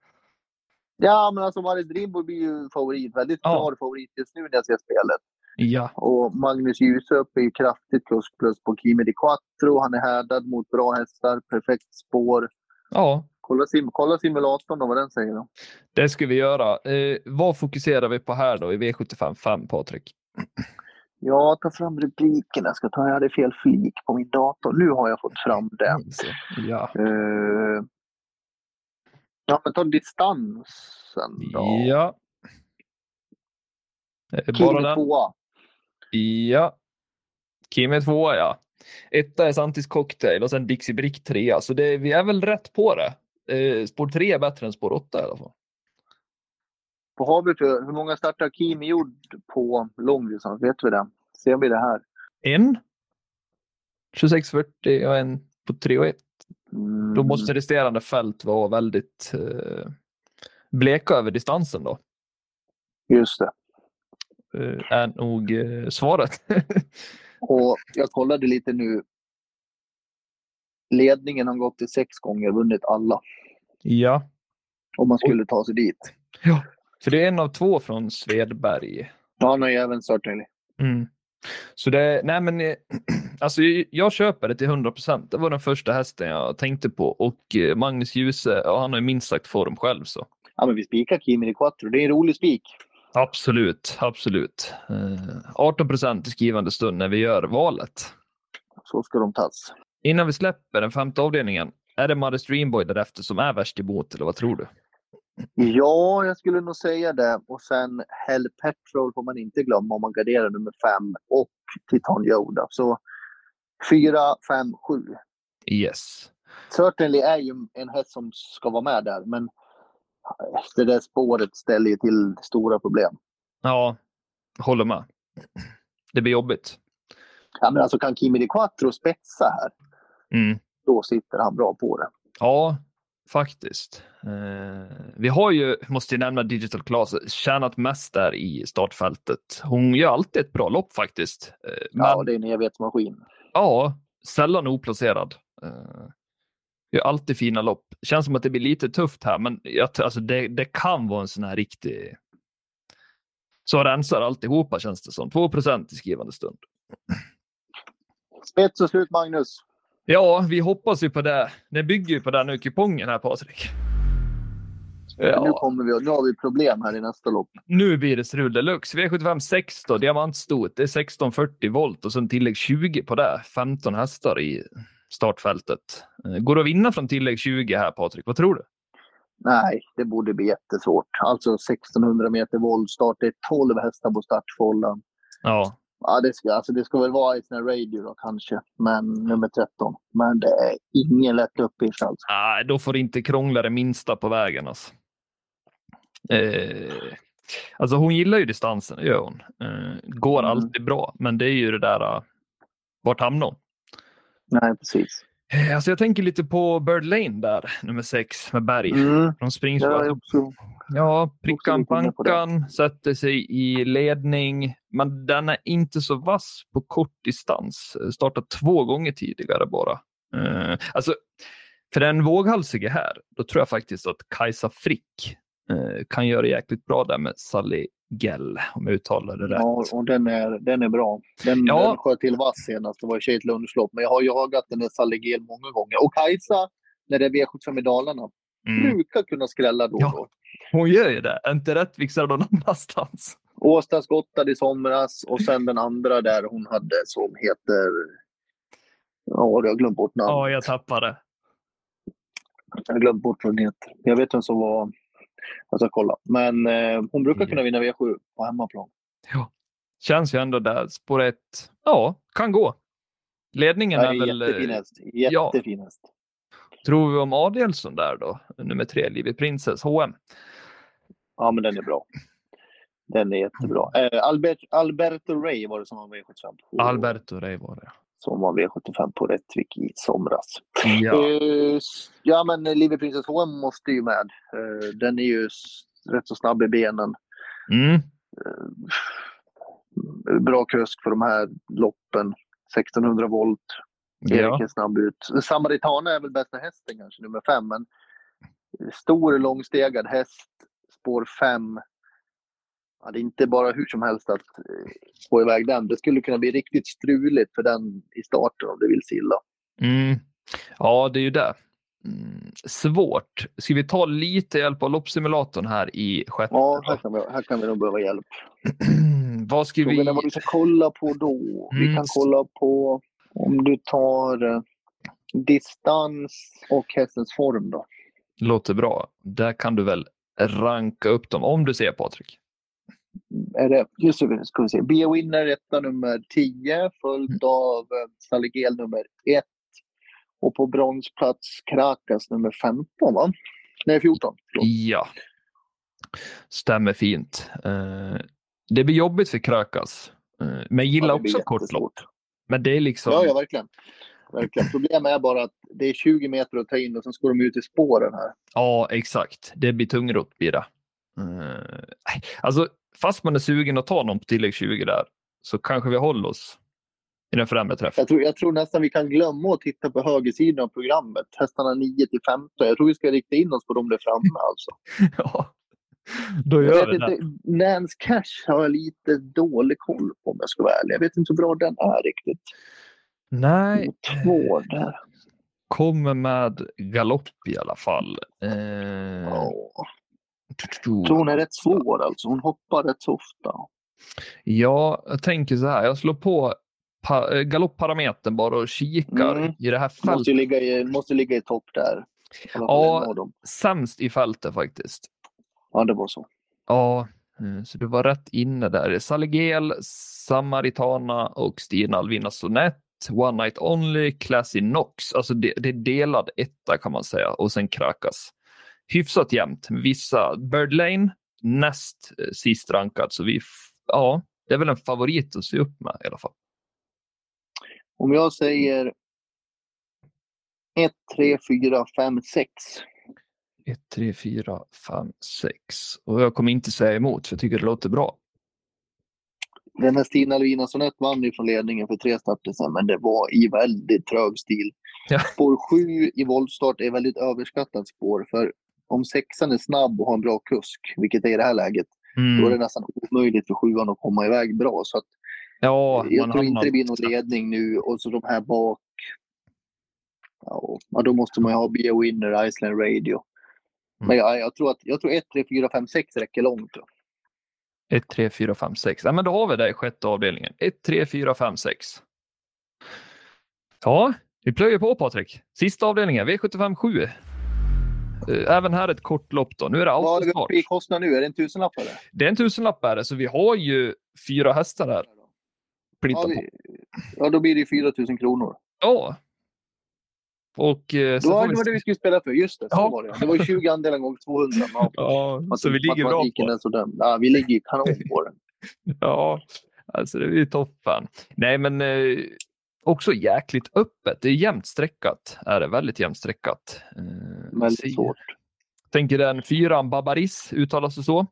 Ja, men alltså Marit Rimbo blir ju favorit. Väldigt Ja. klar favorit just nu när jag ser spelet. Ja. Och Magnus Djuse upp är ju kraftigt plus plus på Kimi di Quattro. Han är härdad mot bra hästar, perfekt spår. Ja, Kolla, sim kolla simulatorn då, vad den säger. Då. det ska vi göra. Eh, vad fokuserar vi på här då i V75 5, Patrik? Ja, ta fram rubrikerna. Jag ska ta, jag hade fel flik på min dator. Nu har jag fått fram det. Så, Ja. Eh, ja, men ta distansen då. Ja. Eh, Bara den. tvåa. Ja. Kim är tvåa, ja. Etta är Santis Cocktail och sen Dixie Brick trea. Så det, vi är väl rätt på det. Eh, spår tre är bättre än spår åtta i alla fall. Vi för, hur många startar Kimi gjord på långdistans? Vet vi det? Ser vi det här? En. 26.40 och en på 3 och 1. Mm. Då måste resterande fält vara väldigt eh, bleka över distansen då. Just det. Eh, är nog eh, svaret. Och jag kollade lite nu. Ledningen har gått till sex gånger, vunnit alla. ja. Om man skulle ta sig dit. För det är en av två från Svedberg. Ja, han har ju även Certainly. Mm. Så det, nej men, eh, alltså jag, köper det till 100 procent. Det var den första hästen jag tänkte på och Magnus Djuse, ja, han har ju minst sagt form själv så. Ja, men vi spikar Kimi di Quattro. Det är en rolig spik. Absolut, absolut. Eh, 18 procent i skrivande stund när vi gör valet. Så ska de tas. Innan vi släpper den femte avdelningen, är det Mother Streamboy därefter som är värst emot eller vad tror du? Ja, jag skulle nog säga det. Och sen Hell Petrol får man inte glömma om man garderar nummer fem och Titan Yoda. Så fyra, fem, sju. Yes. Certainly är ju en häst som ska vara med där, men det där spåret ställer ju till stora problem. Ja, håller med. Det blir jobbigt. Ja, men alltså kan Kimi di Quattro spetsa här, Mm. då sitter han bra på det. Ja, faktiskt. Eh, vi har ju, måste jag nämna Digital Class, tjänat mest där i startfältet. Hon gör alltid ett bra lopp faktiskt. Eh, men, Ja, ja, det är en evighetsmaskin. sällan oplacerad. Eh, gör alltid fina lopp. Känns som att det blir lite tufft här, men jag, alltså det, det kan vara en sån här riktig... Så rensar alltihopa känns det som. 2% i skrivande stund. Spets och slut, Magnus. Ja, vi hoppas ju på det. Det bygger ju på den nu kupongen här, Patrik. Nu, Ja, kommer vi, nu har vi problem här i nästa lopp. nu blir det strul deluxe. V75 6 då, diamantstot. Det är 1640 volt och sen tillägg 20 på det. 15 hästar i startfältet. Eh, Går det att vinna från tillägg 20 här, Patrik? Vad tror du? Nej, det borde bli jättesvårt. Alltså 1600 meter voltstart. Det är 12 hästar på startfållan. Ja, Ja, det ska, alltså det ska väl vara här radio då kanske, men nummer 13. Men det är ingen lätt uppgift alltså. Nej, då får det inte krångla det minsta på vägen. Alltså. Eh, alltså hon gillar ju distansen, det gör hon. Eh, går Mm. alltid bra, men det är ju det där, uh, vart hamnar hon? Nej, precis. Eh, Alltså jag tänker lite på Bird Lane där, nummer sex med Berg. Mm. De springs är också, Ja, prickan pankan, sätter sig i ledning, men den är inte så vass på kort distans. Startat två gånger tidigare bara. Eh, alltså, för den våghalsige här, då tror jag faktiskt att Kajsa Frick eh, kan göra jäkligt bra där med Sally Gell, om jag uttalar det rätt. ja, och den är, den är bra. Den, Ja. den sköt till vass senast. Det var i ett lunchlopp, men jag har jagat den där Sallegel många gånger. Och Kajsa, när det är V75 i Dalarna, Mm. brukar kunna skrälla då och Ja. då. Hon gör ju det. Är Inte Rättvik någon annanstans. Åsta skottade i somras och sen den andra där hon hade som heter... Ja, jag har glömt bort namnet. Ja, jag tappade. Jag har glömt bort vad den heter. Jag vet vem som var... Jag ska kolla. Men eh, hon brukar Mm. kunna vinna V7 på hemmaplan. Känns ju ändå där. Spår ett, ja, kan gå. Ledningen är är väl... eh, jättefin häst. Jättefin häst. Tror vi om Adelsson där då? Nummer tre, Livy Princess, H&M. Ja, men den är bra. Den är jättebra. Eh, Albert, Alberto Ray var det som var V75 på. Alberto Rey var det. Som var V75 på Rättvik i somras. Ja. Eh, ja, men Live Princess HM måste ju med. Eh, den är ju rätt så snabb i benen. Mm. Eh, bra kusk för de här loppen. 1600 volt. Erik Ja. är snabb ut. Samaritana är väl bästa hästen kanske, nummer fem. Men stor långstegad häst, spår fem. Ja, det är inte bara hur som helst att eh, få iväg den. Det skulle kunna bli riktigt struligt för den i starten om det vill sig illa. Mm. Ja, det är ju det. Mm. Svårt. Ska vi ta lite hjälp av loppsimulatorn här i sjätte? Ja, här kan vi, här kan vi nog behöva hjälp. Vad ska vi... vad vi ska kolla på då. Vi Mm. kan kolla på om du tar eh, distans och hästens form då. Låter bra. Där kan du väl ranka upp dem om du ser Patrik. Är det, just det, ska vi se. Be Winner etta nummer 10 följt av eh, Saligel nummer 1. Och på bronsplats Krakas nummer 15 va? Nej 14. förlåt. Ja. Stämmer fint. Eh, det blir jobbigt för Krökas. Eh, men gillar Ja, också kortlopp. Men det är liksom... Ja, ja, verkligen. verkligen. Problemet är bara att det är 20 meter att ta in och sen ska de ut i spåren här. Ja, exakt. Det blir tungrot blir det. Alltså, fast man är sugen att ta någon på tillägg 20 där, så kanske vi håller oss i den främre träffen. Jag tror, jag tror nästan vi kan glömma att titta på högersidan av programmet. Hästarna 9 till 15. Jag tror vi ska rikta in oss på dem där framme alltså. ja, då Jag gör vet vi det. Nance Cash har jag lite dålig koll på om jag ska vara ärlig. Jag vet inte hur bra den är riktigt. Nej, Två där. kommer med galopp i alla fall. Eh. Jag tror hon är rätt svår alltså. Hon hoppar rätt så ofta. Ja, jag tänker så här. Jag slår på galoppparametern bara och kikar Mm. i det här Måste, fältet. Måste ligga i, måste ligga i topp där. Ja. Sämst i fältet faktiskt. ja, det var så. Ja, så du var rätt inne där. Saligel, Samaritana och Stina Alvina Sonett. One Night Only, Classy Knox. Alltså det, det är delad etta kan man säga. Och sen Krakas. Hyfsat jämnt. Vissa Bird Lane, näst eh, sist rankad. Så vi, ja, det är väl en favorit att se upp med i alla fall. Om jag säger 1, 3, 4, 5, 6. 1, 3, 4, 5, 6. Och jag kommer inte säga emot för jag tycker det låter bra. Den här Stina Levina Sonett vann ju från ledningen för tre starter sedan, men det var i väldigt trög stil. Ja. Spår 7 i voltstart är väldigt överskattat spår, för om sexan är snabb och har en bra kusk, vilket är i det här läget, Mm. då är det nästan omöjligt för sjuan att komma iväg bra. Så att Ja, jag tror inte det blir någon ledning nu och så de här bak. Ja, då måste man ju ha Be a Winner, Iceland Radio. Mm. Men jag, jag tror att jag tror 1, 3, 4, 5, 6 räcker långt. Då. 1, 3, 4, 5, 6. Ja, men då har vi det i sjätte avdelningen. 1, 3, 4, 5, 6. Ja, vi plöjer på Patrik. Sista avdelningen, V75 7. Eh, Även här ett kort lopp då. Nu är det Vad är vi autostart. uppe i kostnad nu? Är det en tusenlapp eller? Det är en tusenlapp är det, så vi har ju fyra hästar här. Plita Ja, vi, ja, då blir det 4 000 kronor. Ja. Och eh, så Då var vi det var det vi skulle spela för. Just det, så Ja. var det. Det var ju 20 andelar gånger 200. Ja, Ja, så vi ligger bra på är sådär. Ja, vi ligger kanon på den. Ja, alltså det är ju toppen. Nej, men eh, också jäkligt öppet. Det är jämnt streckat. Är det väldigt jämnt streckat. Eh, Väldigt svårt. Tänker den fyran Babaris, uttalas det så?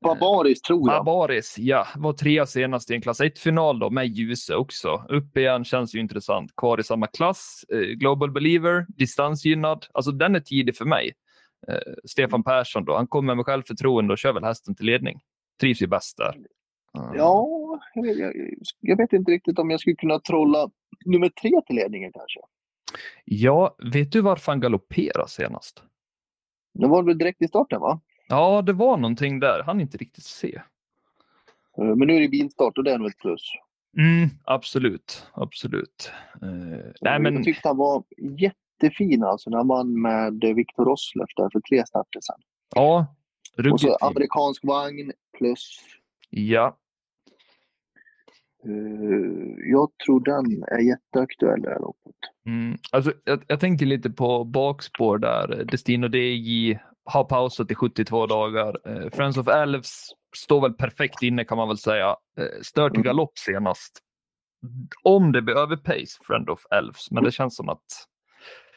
Barbariskt tror jag. Barbaris, ja, var trea senast i en klass 1-final då med Ljuse också. Upp igen känns ju intressant. Kvar i samma klass. Eh, Global Believer, distansgynnad. Alltså den är tidig för mig. Eh, Stefan Persson då, han kommer med självförtroende och kör väl hästen till ledning. Trivs ju bäst där. Eh, Ja, jag, jag, jag vet inte riktigt om jag skulle kunna trolla nummer tre till ledningen kanske. Ja, vet du varför han galopperade senast? Det var väl direkt i starten va? Ja, det var någonting där. Han inte riktigt se. Eh, Men nu är det bilstart och det är nog ett plus. Mm, absolut, absolut. Eh, nej, men Jag tyckte han var jättefin alltså när han vann med Viktor Rosleff där för tre starter sedan. ja, Och ruggigt. så fin. amerikansk vagn plus. Ja, eh, jag tror den är jätteaktuell det här loppet. Mm. alltså, jag, jag tänker lite på bakspår där. Destino DJ har pausat i 72 dagar. Eh, Friends of Elves står väl perfekt inne kan man väl säga. Eh, Stör till Mm. galopp senast. Om det blir överpace, Friend of Elves, men det känns som att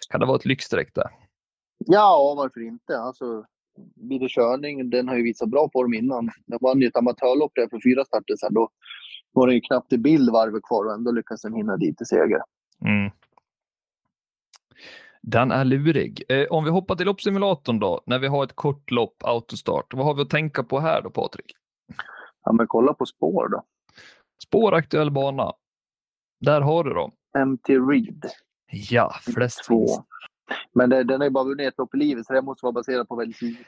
kan det vara ett lyxstreck där? Ja, varför inte? Alltså, blir det körning, den har ju visat bra form innan. Den vann ju ett amatörlopp där för fyra starter sedan. Då var det ju knappt i bild varvet kvar och ändå lyckades den hinna dit till seger. Mm. Den är lurig. Eh, om vi hoppar till loppsimulatorn då, när vi har ett kort lopp, autostart. Vad har vi att tänka på här då, Patrik? Ja, men kolla på spår då. Spår aktuell bana. Där har du dem. MT Reed. Ja, flest Två. vinst. Men det, den har ju bara vunnit ett lopp i livet så det måste vara baserat på väldigt lite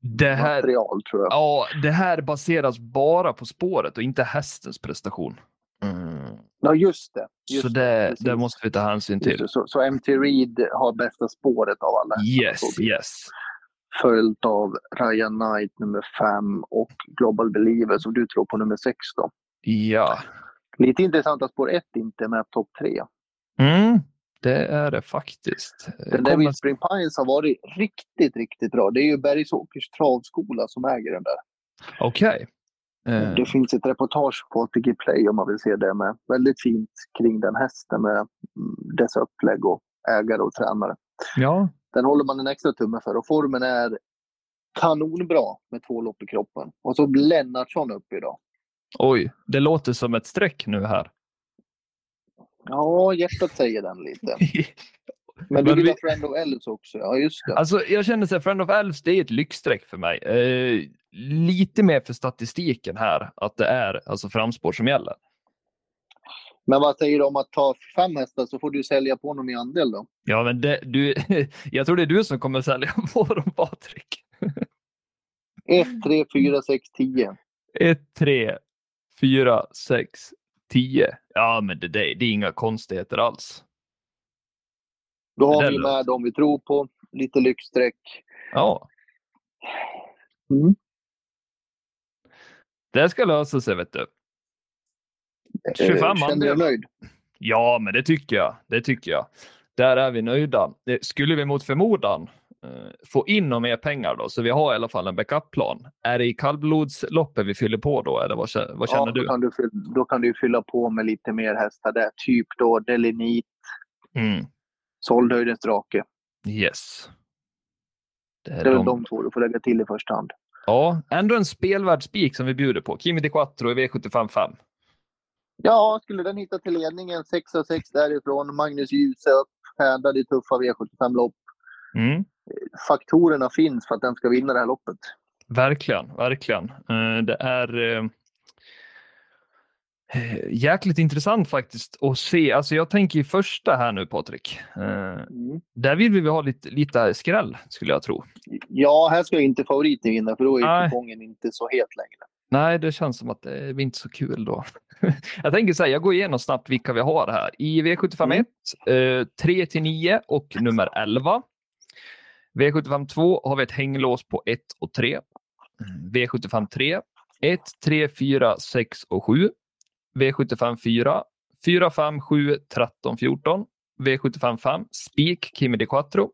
Det här, material tror jag. ja, det här baseras bara på spåret och inte hästens prestation. Mm. Ja, just det. Just Så det, det måste vi ta hänsyn till. Så, så MT Reed har bästa spåret av alla. Yes, yes. Följt av Ryan Knight nummer fem och Global Believer som du tror på nummer sex då. Ja. Lite intressant att spår ett inte är med topp tre. Mm, det är det faktiskt. Den där Whispering Pines har varit riktigt, riktigt bra. Det är ju Bergsåkers travskola som äger den där. Okej. Eh, Det finns ett reportage på ATG Play om man vill se det med. Väldigt fint kring den hästen med mm, dess upplägg och ägare och tränare. ja, Den håller man en extra tumme för och formen är kanonbra med två lopp i kroppen. Och så Lennartsson upp idag. oj, det låter som ett streck nu här. Ja, hjärtat säger den lite. Men du vill vi- ha Friend of Elves också? Ja, just det. Alltså, jag känner att Friend of Elves, det är ett lyxstreck för mig. Eh, lite mer för statistiken här, att det är alltså framspår som gäller. Men vad säger du om att ta fem hästar så får du sälja på honom i andel då? Ja, men det, du, jag tror det är du som kommer sälja på dem, Patrik. 1, 3, 4, 6, 10. 1, 3, 4, 6, 10. Ja, men det, det, det är inga konstigheter alls. Då har vi med dem vi tror på. Lite lyxstreck. Ja, Mm. det ska lösa sig, vet du. 25 Eh, Känner du dig nöjd? Ja, men det tycker jag. Det tycker jag. Där är vi nöjda. Eh, Skulle vi mot förmodan eh, få in några mer pengar då, så vi har i alla fall en backup-plan. Är det i kallblodsloppet vi fyller på då, eller vad, vad känner ja, du? Då kan du, då kan du fylla på med lite mer hästar där. Typ då Delinit, Mm. Såldhöjdens drake. Yes. Det är Det är väl de. de två du får lägga till i första hand. Ja, ändå en spelvärd spik som vi bjuder på. Kimi Di Quattro i V75 5. Ja, skulle den hitta till ledningen 6 av 6 därifrån. Magnus Djuse upp, härdad i tuffa V75-lopp. Mm. Faktorerna finns för att den ska vinna det här loppet. Verkligen, verkligen. Eh, Det är eh, jäkligt intressant faktiskt att se. Alltså jag tänker i första här nu Patrik. Eh, Mm. Där vill vi ha lite, lite skräll skulle jag tro. Ja, här ska inte favoriten vinna för då är Nej. kupongen inte så het längre. Nej, det känns som att det blir inte så kul då. jag tänker så här, jag går igenom snabbt vilka vi har här. I V75 1, eh, 3 till 9 och nummer 11. V75 2 har vi ett hänglås på 1 och 3. V75 3, 1, 3, 4, 6 och 7. V75 4, 4, 5, 7, 13, 14. V75 5, spik Kimi Di Quattro.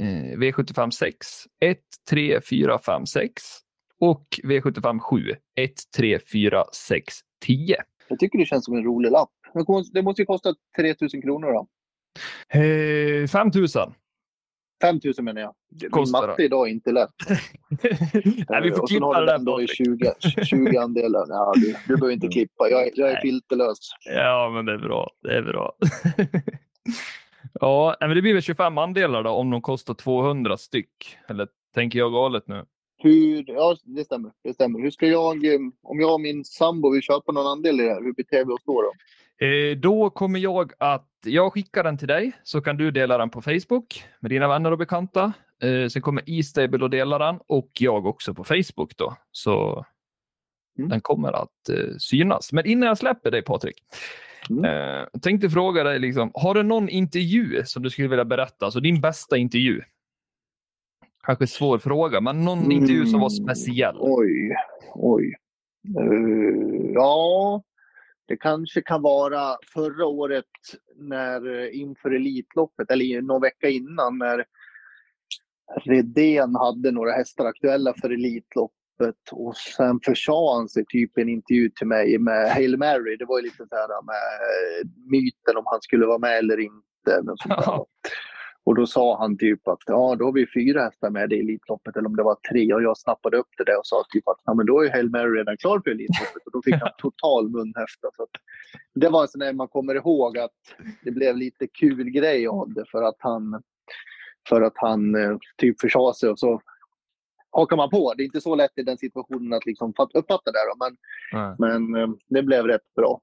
Eh, V75 6, 1, 3, 4, 5, 6 och V75 7, 1, 3, 4, 6, 10. Jag tycker det känns som en rolig lapp. Det måste- ju kosta 3 000 kronor då. Eh, 5 000. 5 000 menar jag. Min matte idag är inte lätt. Nej, vi får klippa det där den då i Patrik. 20, 20 andelar. Ja, du, du behöver inte klippa. Jag, jag är Nej. filterlös. Ja, men det är bra. Det är bra. ja, men det blir väl 25 andelar då om de kostar 200 styck. Eller tänker jag galet nu? Hur, ja, det stämmer. Det stämmer. Hur ska jag, eh, om jag och min sambo vill köpa någon andel i det här, hur beter vi oss då? då? Eh, då kommer jag att, jag skickar den till dig så kan du dela den på Facebook med dina vänner och bekanta. Eh, sen kommer E-stable att dela den och jag också på Facebook då. Så Mm. den kommer att eh, synas. Men innan jag släpper dig Patrik. Mm. Eh, tänkte fråga dig, liksom, har du någon intervju som du skulle vilja berätta? Alltså din bästa intervju? Kanske svår fråga, men någon intervju som var speciell. Mm. Oj, oj. Eh, ja, det kanske kan vara förra året när eh, inför Elitloppet, eller någon vecka innan när Redén hade några hästar aktuella för Elitloppet loppet och sen försa han sig typ en intervju till mig med Hail Mary. Det var ju lite så här med myten om han skulle vara med eller inte. Men sånt. Och då sa han typ att ja, då har vi fyra hästar med i Elitloppet eller om det var tre och jag snappade upp det där och sa typ att ja, men då är Hail Mary redan klar för Elitloppet och då fick han total munhäfta. Så det var en sån där man kommer ihåg att det blev lite kul grej av det för att han för att han eh, typ försade sig och så hakar man på. Det är inte så lätt i den situationen att liksom uppfatta det. Då, men, men eh, det blev rätt bra.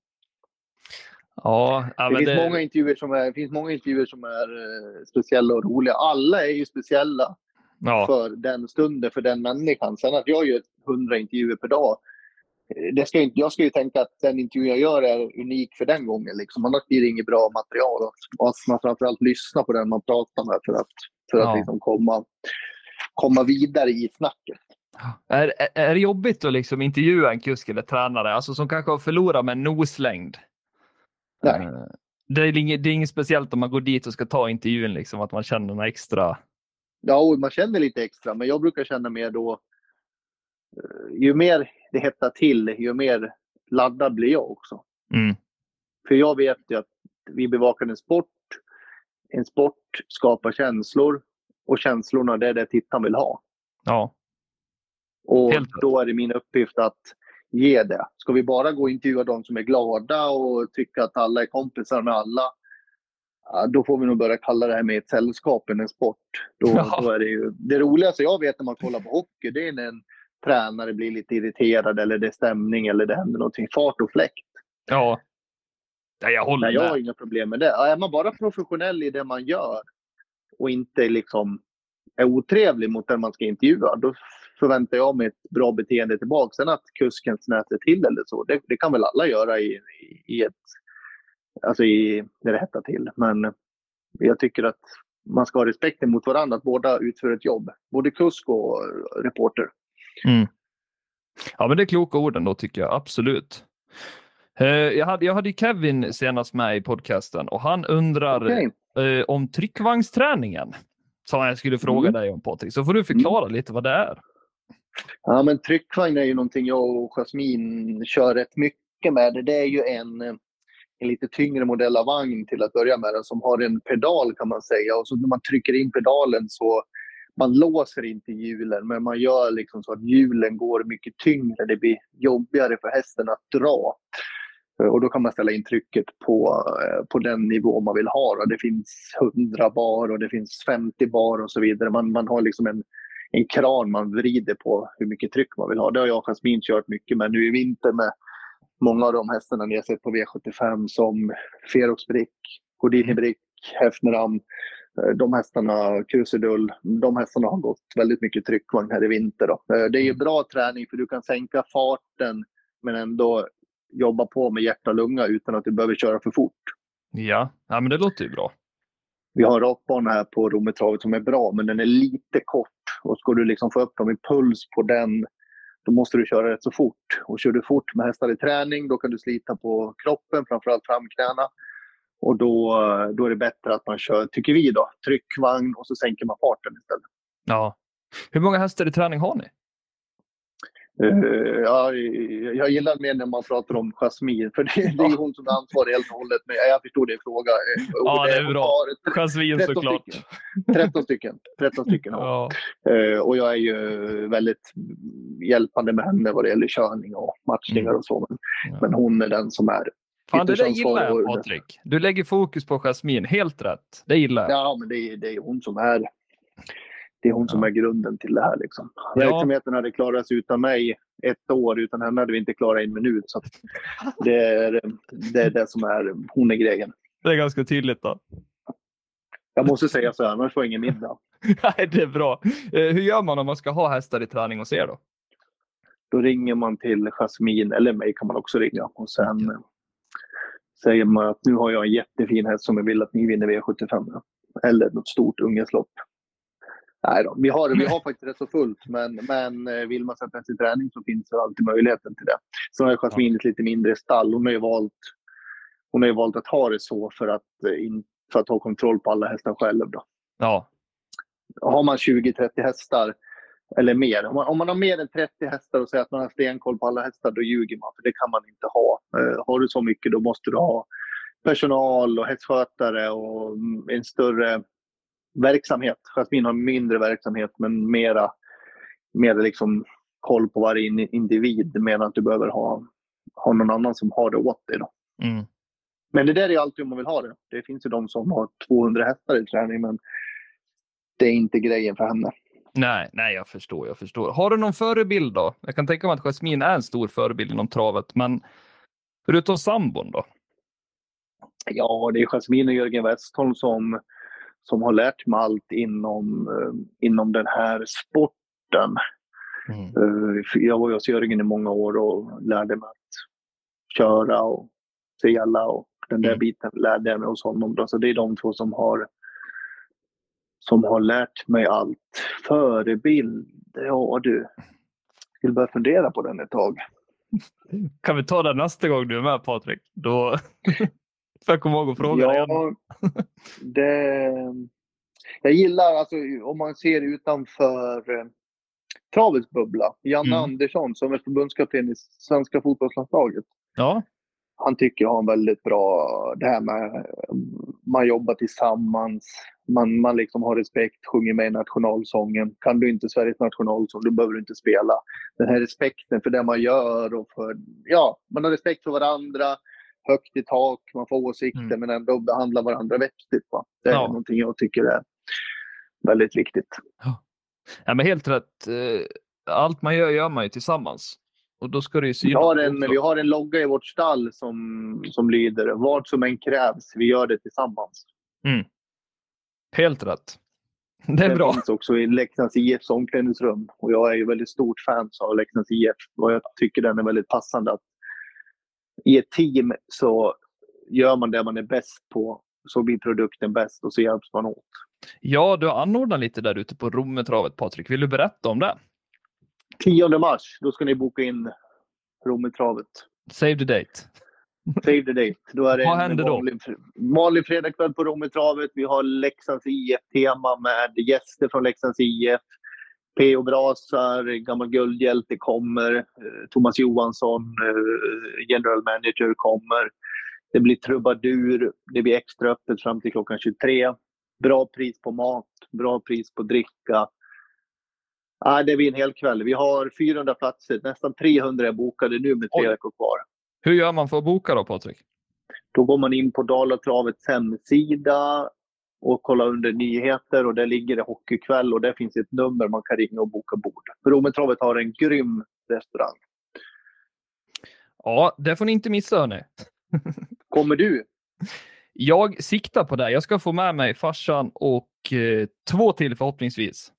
Ja, ja, det, finns det... Många intervjuer som är, finns många intervjuer som är uh, speciella och roliga. Alla är ju speciella ja. för den stunden, för den människan. Sen att jag gör hundra intervjuer per dag, eh, det ska inte, jag ska ju tänka att den intervju jag gör är unik för den gången. Liksom. Annars blir det inget bra material. Och att man framförallt lyssnar på den man pratar med för att, för att liksom komma, komma vidare i snacket. Är, är det jobbigt att liksom intervjua en kusk eller tränare alltså som kanske har förlorat med noslängd? Nej. Det är, inget, det är inget speciellt om man går dit och ska ta intervjun, liksom, att man känner något extra. Ja, man känner lite extra, men jag brukar känna mer då. Eh, ju mer det hettar till, ju mer laddad blir jag också. Mm. För jag vet ju att vi bevakar en sport. En sport skapar känslor och känslorna det är det tittaren vill ha. Ja. Och Helt då är det min uppgift att ge det. Ska vi bara gå och intervjua de som är glada och tycka att alla är kompisar med alla, då får vi nog börja kalla det här med ett sällskap än en sport. Då, ja. då är det, ju, det roligaste jag vet när man kollar på hockey, det är när en tränare blir lite irriterad eller det är stämning eller det händer någonting. Fart och fläkt. Ja. ja jag håller Nej, Jag har inga problem med det. Är man bara professionell i det man gör och inte liksom är otrevlig mot den man ska intervjua, då förväntar jag mig ett bra beteende tillbaka. Sen att kusken snäser till eller så, det, det, kan väl alla göra i, i, ett, alltså i, när det hettar till. Men jag tycker att man ska ha respekt mot varandra, att båda utför ett jobb. Både kusk och reporter. Mm. Ja, men det är kloka orden då tycker jag, absolut. Eh, jag hade, jag hade Kevin senast med i podcasten och han undrar okay. Eh, om tryckvagnsträningen som jag skulle fråga mm. dig om Patrik. Så får du förklara mm. lite vad det är. Ja, men tryckvagn är ju någonting jag och Jasmin kör rätt mycket med. Det är ju en, en lite tyngre modell av vagn till att börja med, som har en pedal kan man säga. Och så när man trycker in pedalen så man låser inte hjulen, men man gör liksom så att hjulen går mycket tyngre. Det blir jobbigare för hästen att dra. Och då kan man ställa in trycket på, eh, på den nivå man vill ha. Det finns 100 bar och det finns 50 bar och så vidare. Man, man har liksom en, en kran man vrider på hur mycket tryck man vill ha. Det har jag och Jasmin kört mycket med nu i vinter med många av de hästarna ni har sett på V75 som Ferox Brick, Gordini Brick, Hefneram. Eh, de hästarna, Krusidull, de hästarna har gått väldigt mycket tryckvagn här i vinter. Då. Eh, det är ju bra träning för du kan sänka farten men ändå jobba på med hjärta och lunga utan att du behöver köra för fort. Ja, ja men det låter ju bra. Vi har rakbana här på Rometravet som är bra, men den är lite kort. Och ska du liksom få upp dem i puls på den, då måste du köra rätt så fort. Och kör du fort med hästar i träning, då kan du slita på kroppen, framförallt framknäna. Och då, då är det bättre att man kör, tycker vi, då, tryckvagn och så sänker man farten istället. Ja. Hur många hästar i träning har ni? Uh, ja, jag gillar mer när man pratar om Jasmine, för det, det är hon som är ansvarig helt och hållet. Men jag förstår din fråga. Eh, ja, det är bra. Jasmine såklart. Stycken. 13 stycken. 13 stycken ja. Uh, och jag är ju väldigt hjälpande med henne vad det gäller körning och matchningar mm. och så. Men, ja. men, hon är den som är Fan, det där gillar jag Patrik. Du lägger fokus på Jasmine, helt rätt. Det gillar jag. Ja, men det, det är hon som är det är hon som är grunden till det här. Liksom. Ja. Verksamheten hade klarat sig utan mig ett år. Utan henne hade vi inte klarat en minut. Så det, är, det är det som är, hon är grejen. Det är ganska tydligt då. Jag måste säga så, annars får jag ingen middag. Nej, det är bra. Eh, hur gör man om man ska ha hästar i träning hos er då? Då ringer man till Jasmin, eller mig kan man också ringa. Och sen okay. säger man att nu har jag en jättefin häst som jag vill att ni vinner V75. Eller något stort ungeslopp. Nej då, vi har, vi har faktiskt rätt så fullt, men, men eh, vill man sätta sig i träning så finns det alltid möjligheten till det. Så har Jasmine ett lite mindre stall. Hon har ju valt, hon har valt att ha det så för att, eh, för att ha kontroll på alla hästar själv. Då. Ja. Har man 20-30 hästar Eller mer. Om man, om man har mer än 30 hästar och säger att man har stenkoll på alla hästar, då ljuger man. För det kan man inte ha. Eh, har du så mycket, då måste du ha personal och hästskötare och en större verksamhet. Jasmin har mindre verksamhet, men mera, mera liksom koll på varje individ. Medan du behöver ha, ha någon annan som har det åt dig. Då. Mm. Men det där är alltid om man vill ha det. Det finns ju de som har 200 hästar i träning, men det är inte grejen för henne. Nej, nej, jag förstår, jag förstår. Har du någon förebild då? Jag kan tänka mig att Jasmin är en stor förebild inom travet, men förutom sambon då? Ja, det är Jasmin och Jörgen Westholm som, som har lärt mig allt inom, uh, inom den här sporten. Mm. Uh, jag var hos Jörgen i många år och lärde mig att köra och sela och den där mm. biten lärde jag mig hos honom. Då. Så det är de två som har som har lärt mig allt. Förebild, ja du. Jag skulle börja fundera på den ett tag. Kan vi ta det nästa gång du är med Patrik? Då får jag komma ihåg att fråga ja, det... Jag gillar, alltså om man ser utanför eh, travets bubbla, Janne mm. Andersson som är förbundskapten i svenska fotbollslandslaget. Ja han tycker jag har en väldigt bra, det här med man jobbar tillsammans, man, man liksom har respekt, sjunger med i nationalsången. Kan du inte Sveriges nationalsång, då behöver du inte spela. Den här respekten för det man gör och för, ja, man har respekt för varandra, högt i tak, man får åsikter mm. men ändå behandla varandra vettigt. Va? Det är ja. någonting jag tycker är väldigt viktigt. Ja. ja, men helt rätt. Eh, allt man gör, gör man ju tillsammans. Och då ska det ju vi, har en, vi har en logga i vårt stall som, som lyder Vad som än krävs, vi gör det tillsammans. Mm. Helt rätt. Det är Den bra. finns också i Leksands IFs omklädningsrum. Och jag är ju väldigt stort fan av Leksands IF. Och jag tycker den är väldigt passande. att I ett team så gör man det man är bäst på. Så blir produkten bäst och så hjälps man åt. Ja, du har anordnat lite där ute på Rommetravet, Patrik. Vill du berätta om det? 10 mars, då ska ni boka in Rommetravet. Save the date. Save the date. Då är det Vad händer vanlig, då? Vanlig fredagkväll på Rommetravet. Vi har Leksands IF-tema med gäster från Leksands IF. P.O. Brasar, gammal guldhjälte kommer. Eh, Thomas Johansson, eh, general manager kommer. Det blir trubadur. Det blir extra öppet fram till klockan 23. Bra pris på mat, bra pris på dricka. Ja, det blir en hel kväll. Vi har 400 platser. Nästan 300 är bokade nu med tre veckor kvar. Hur gör man för att boka då, Patrik? Då går man in på Dalatravets hemsida och kollar under nyheter och där ligger det hockeykväll och där finns ett nummer man kan ringa och boka bord. Rometravet har en grym restaurang. Ja, det får ni inte missa hörni. Kommer du? Jag siktar på det. Jag ska få med mig farsan och eh, två till förhoppningsvis.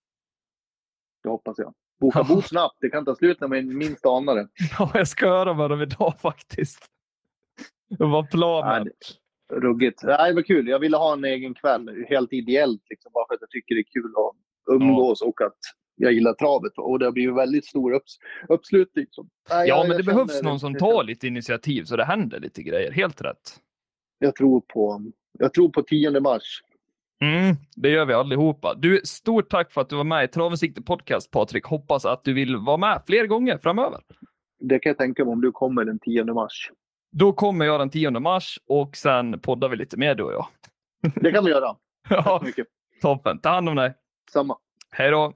Det hoppas jag. Boka bord snabbt. Det kan ta slut när man minst anar det. Ja, jag ska höra med dem idag faktiskt. Vad var planen? Ja, ruggigt. Nej, men kul. Jag ville ha en egen kväll. Helt ideellt. Liksom, bara för att jag tycker det är kul att umgås och att jag gillar travet. Och det har blivit väldigt stor upps uppslutning. Så, nej, ja, jag, men det behövs någon som tar lite initiativ så det händer lite grejer. Helt rätt. Jag tror på, jag tror på 10 mars. Mm, det gör vi allihopa. Du, stort tack för att du var med i Travens podcast, Patrik. Hoppas att du vill vara med fler gånger framöver. Det kan jag tänka mig om du kommer den 10 mars. Då kommer jag den 10 mars och sen poddar vi lite mer du och jag. Det kan vi göra. ja, toppen. Ta hand om dig. Samma. Hej då.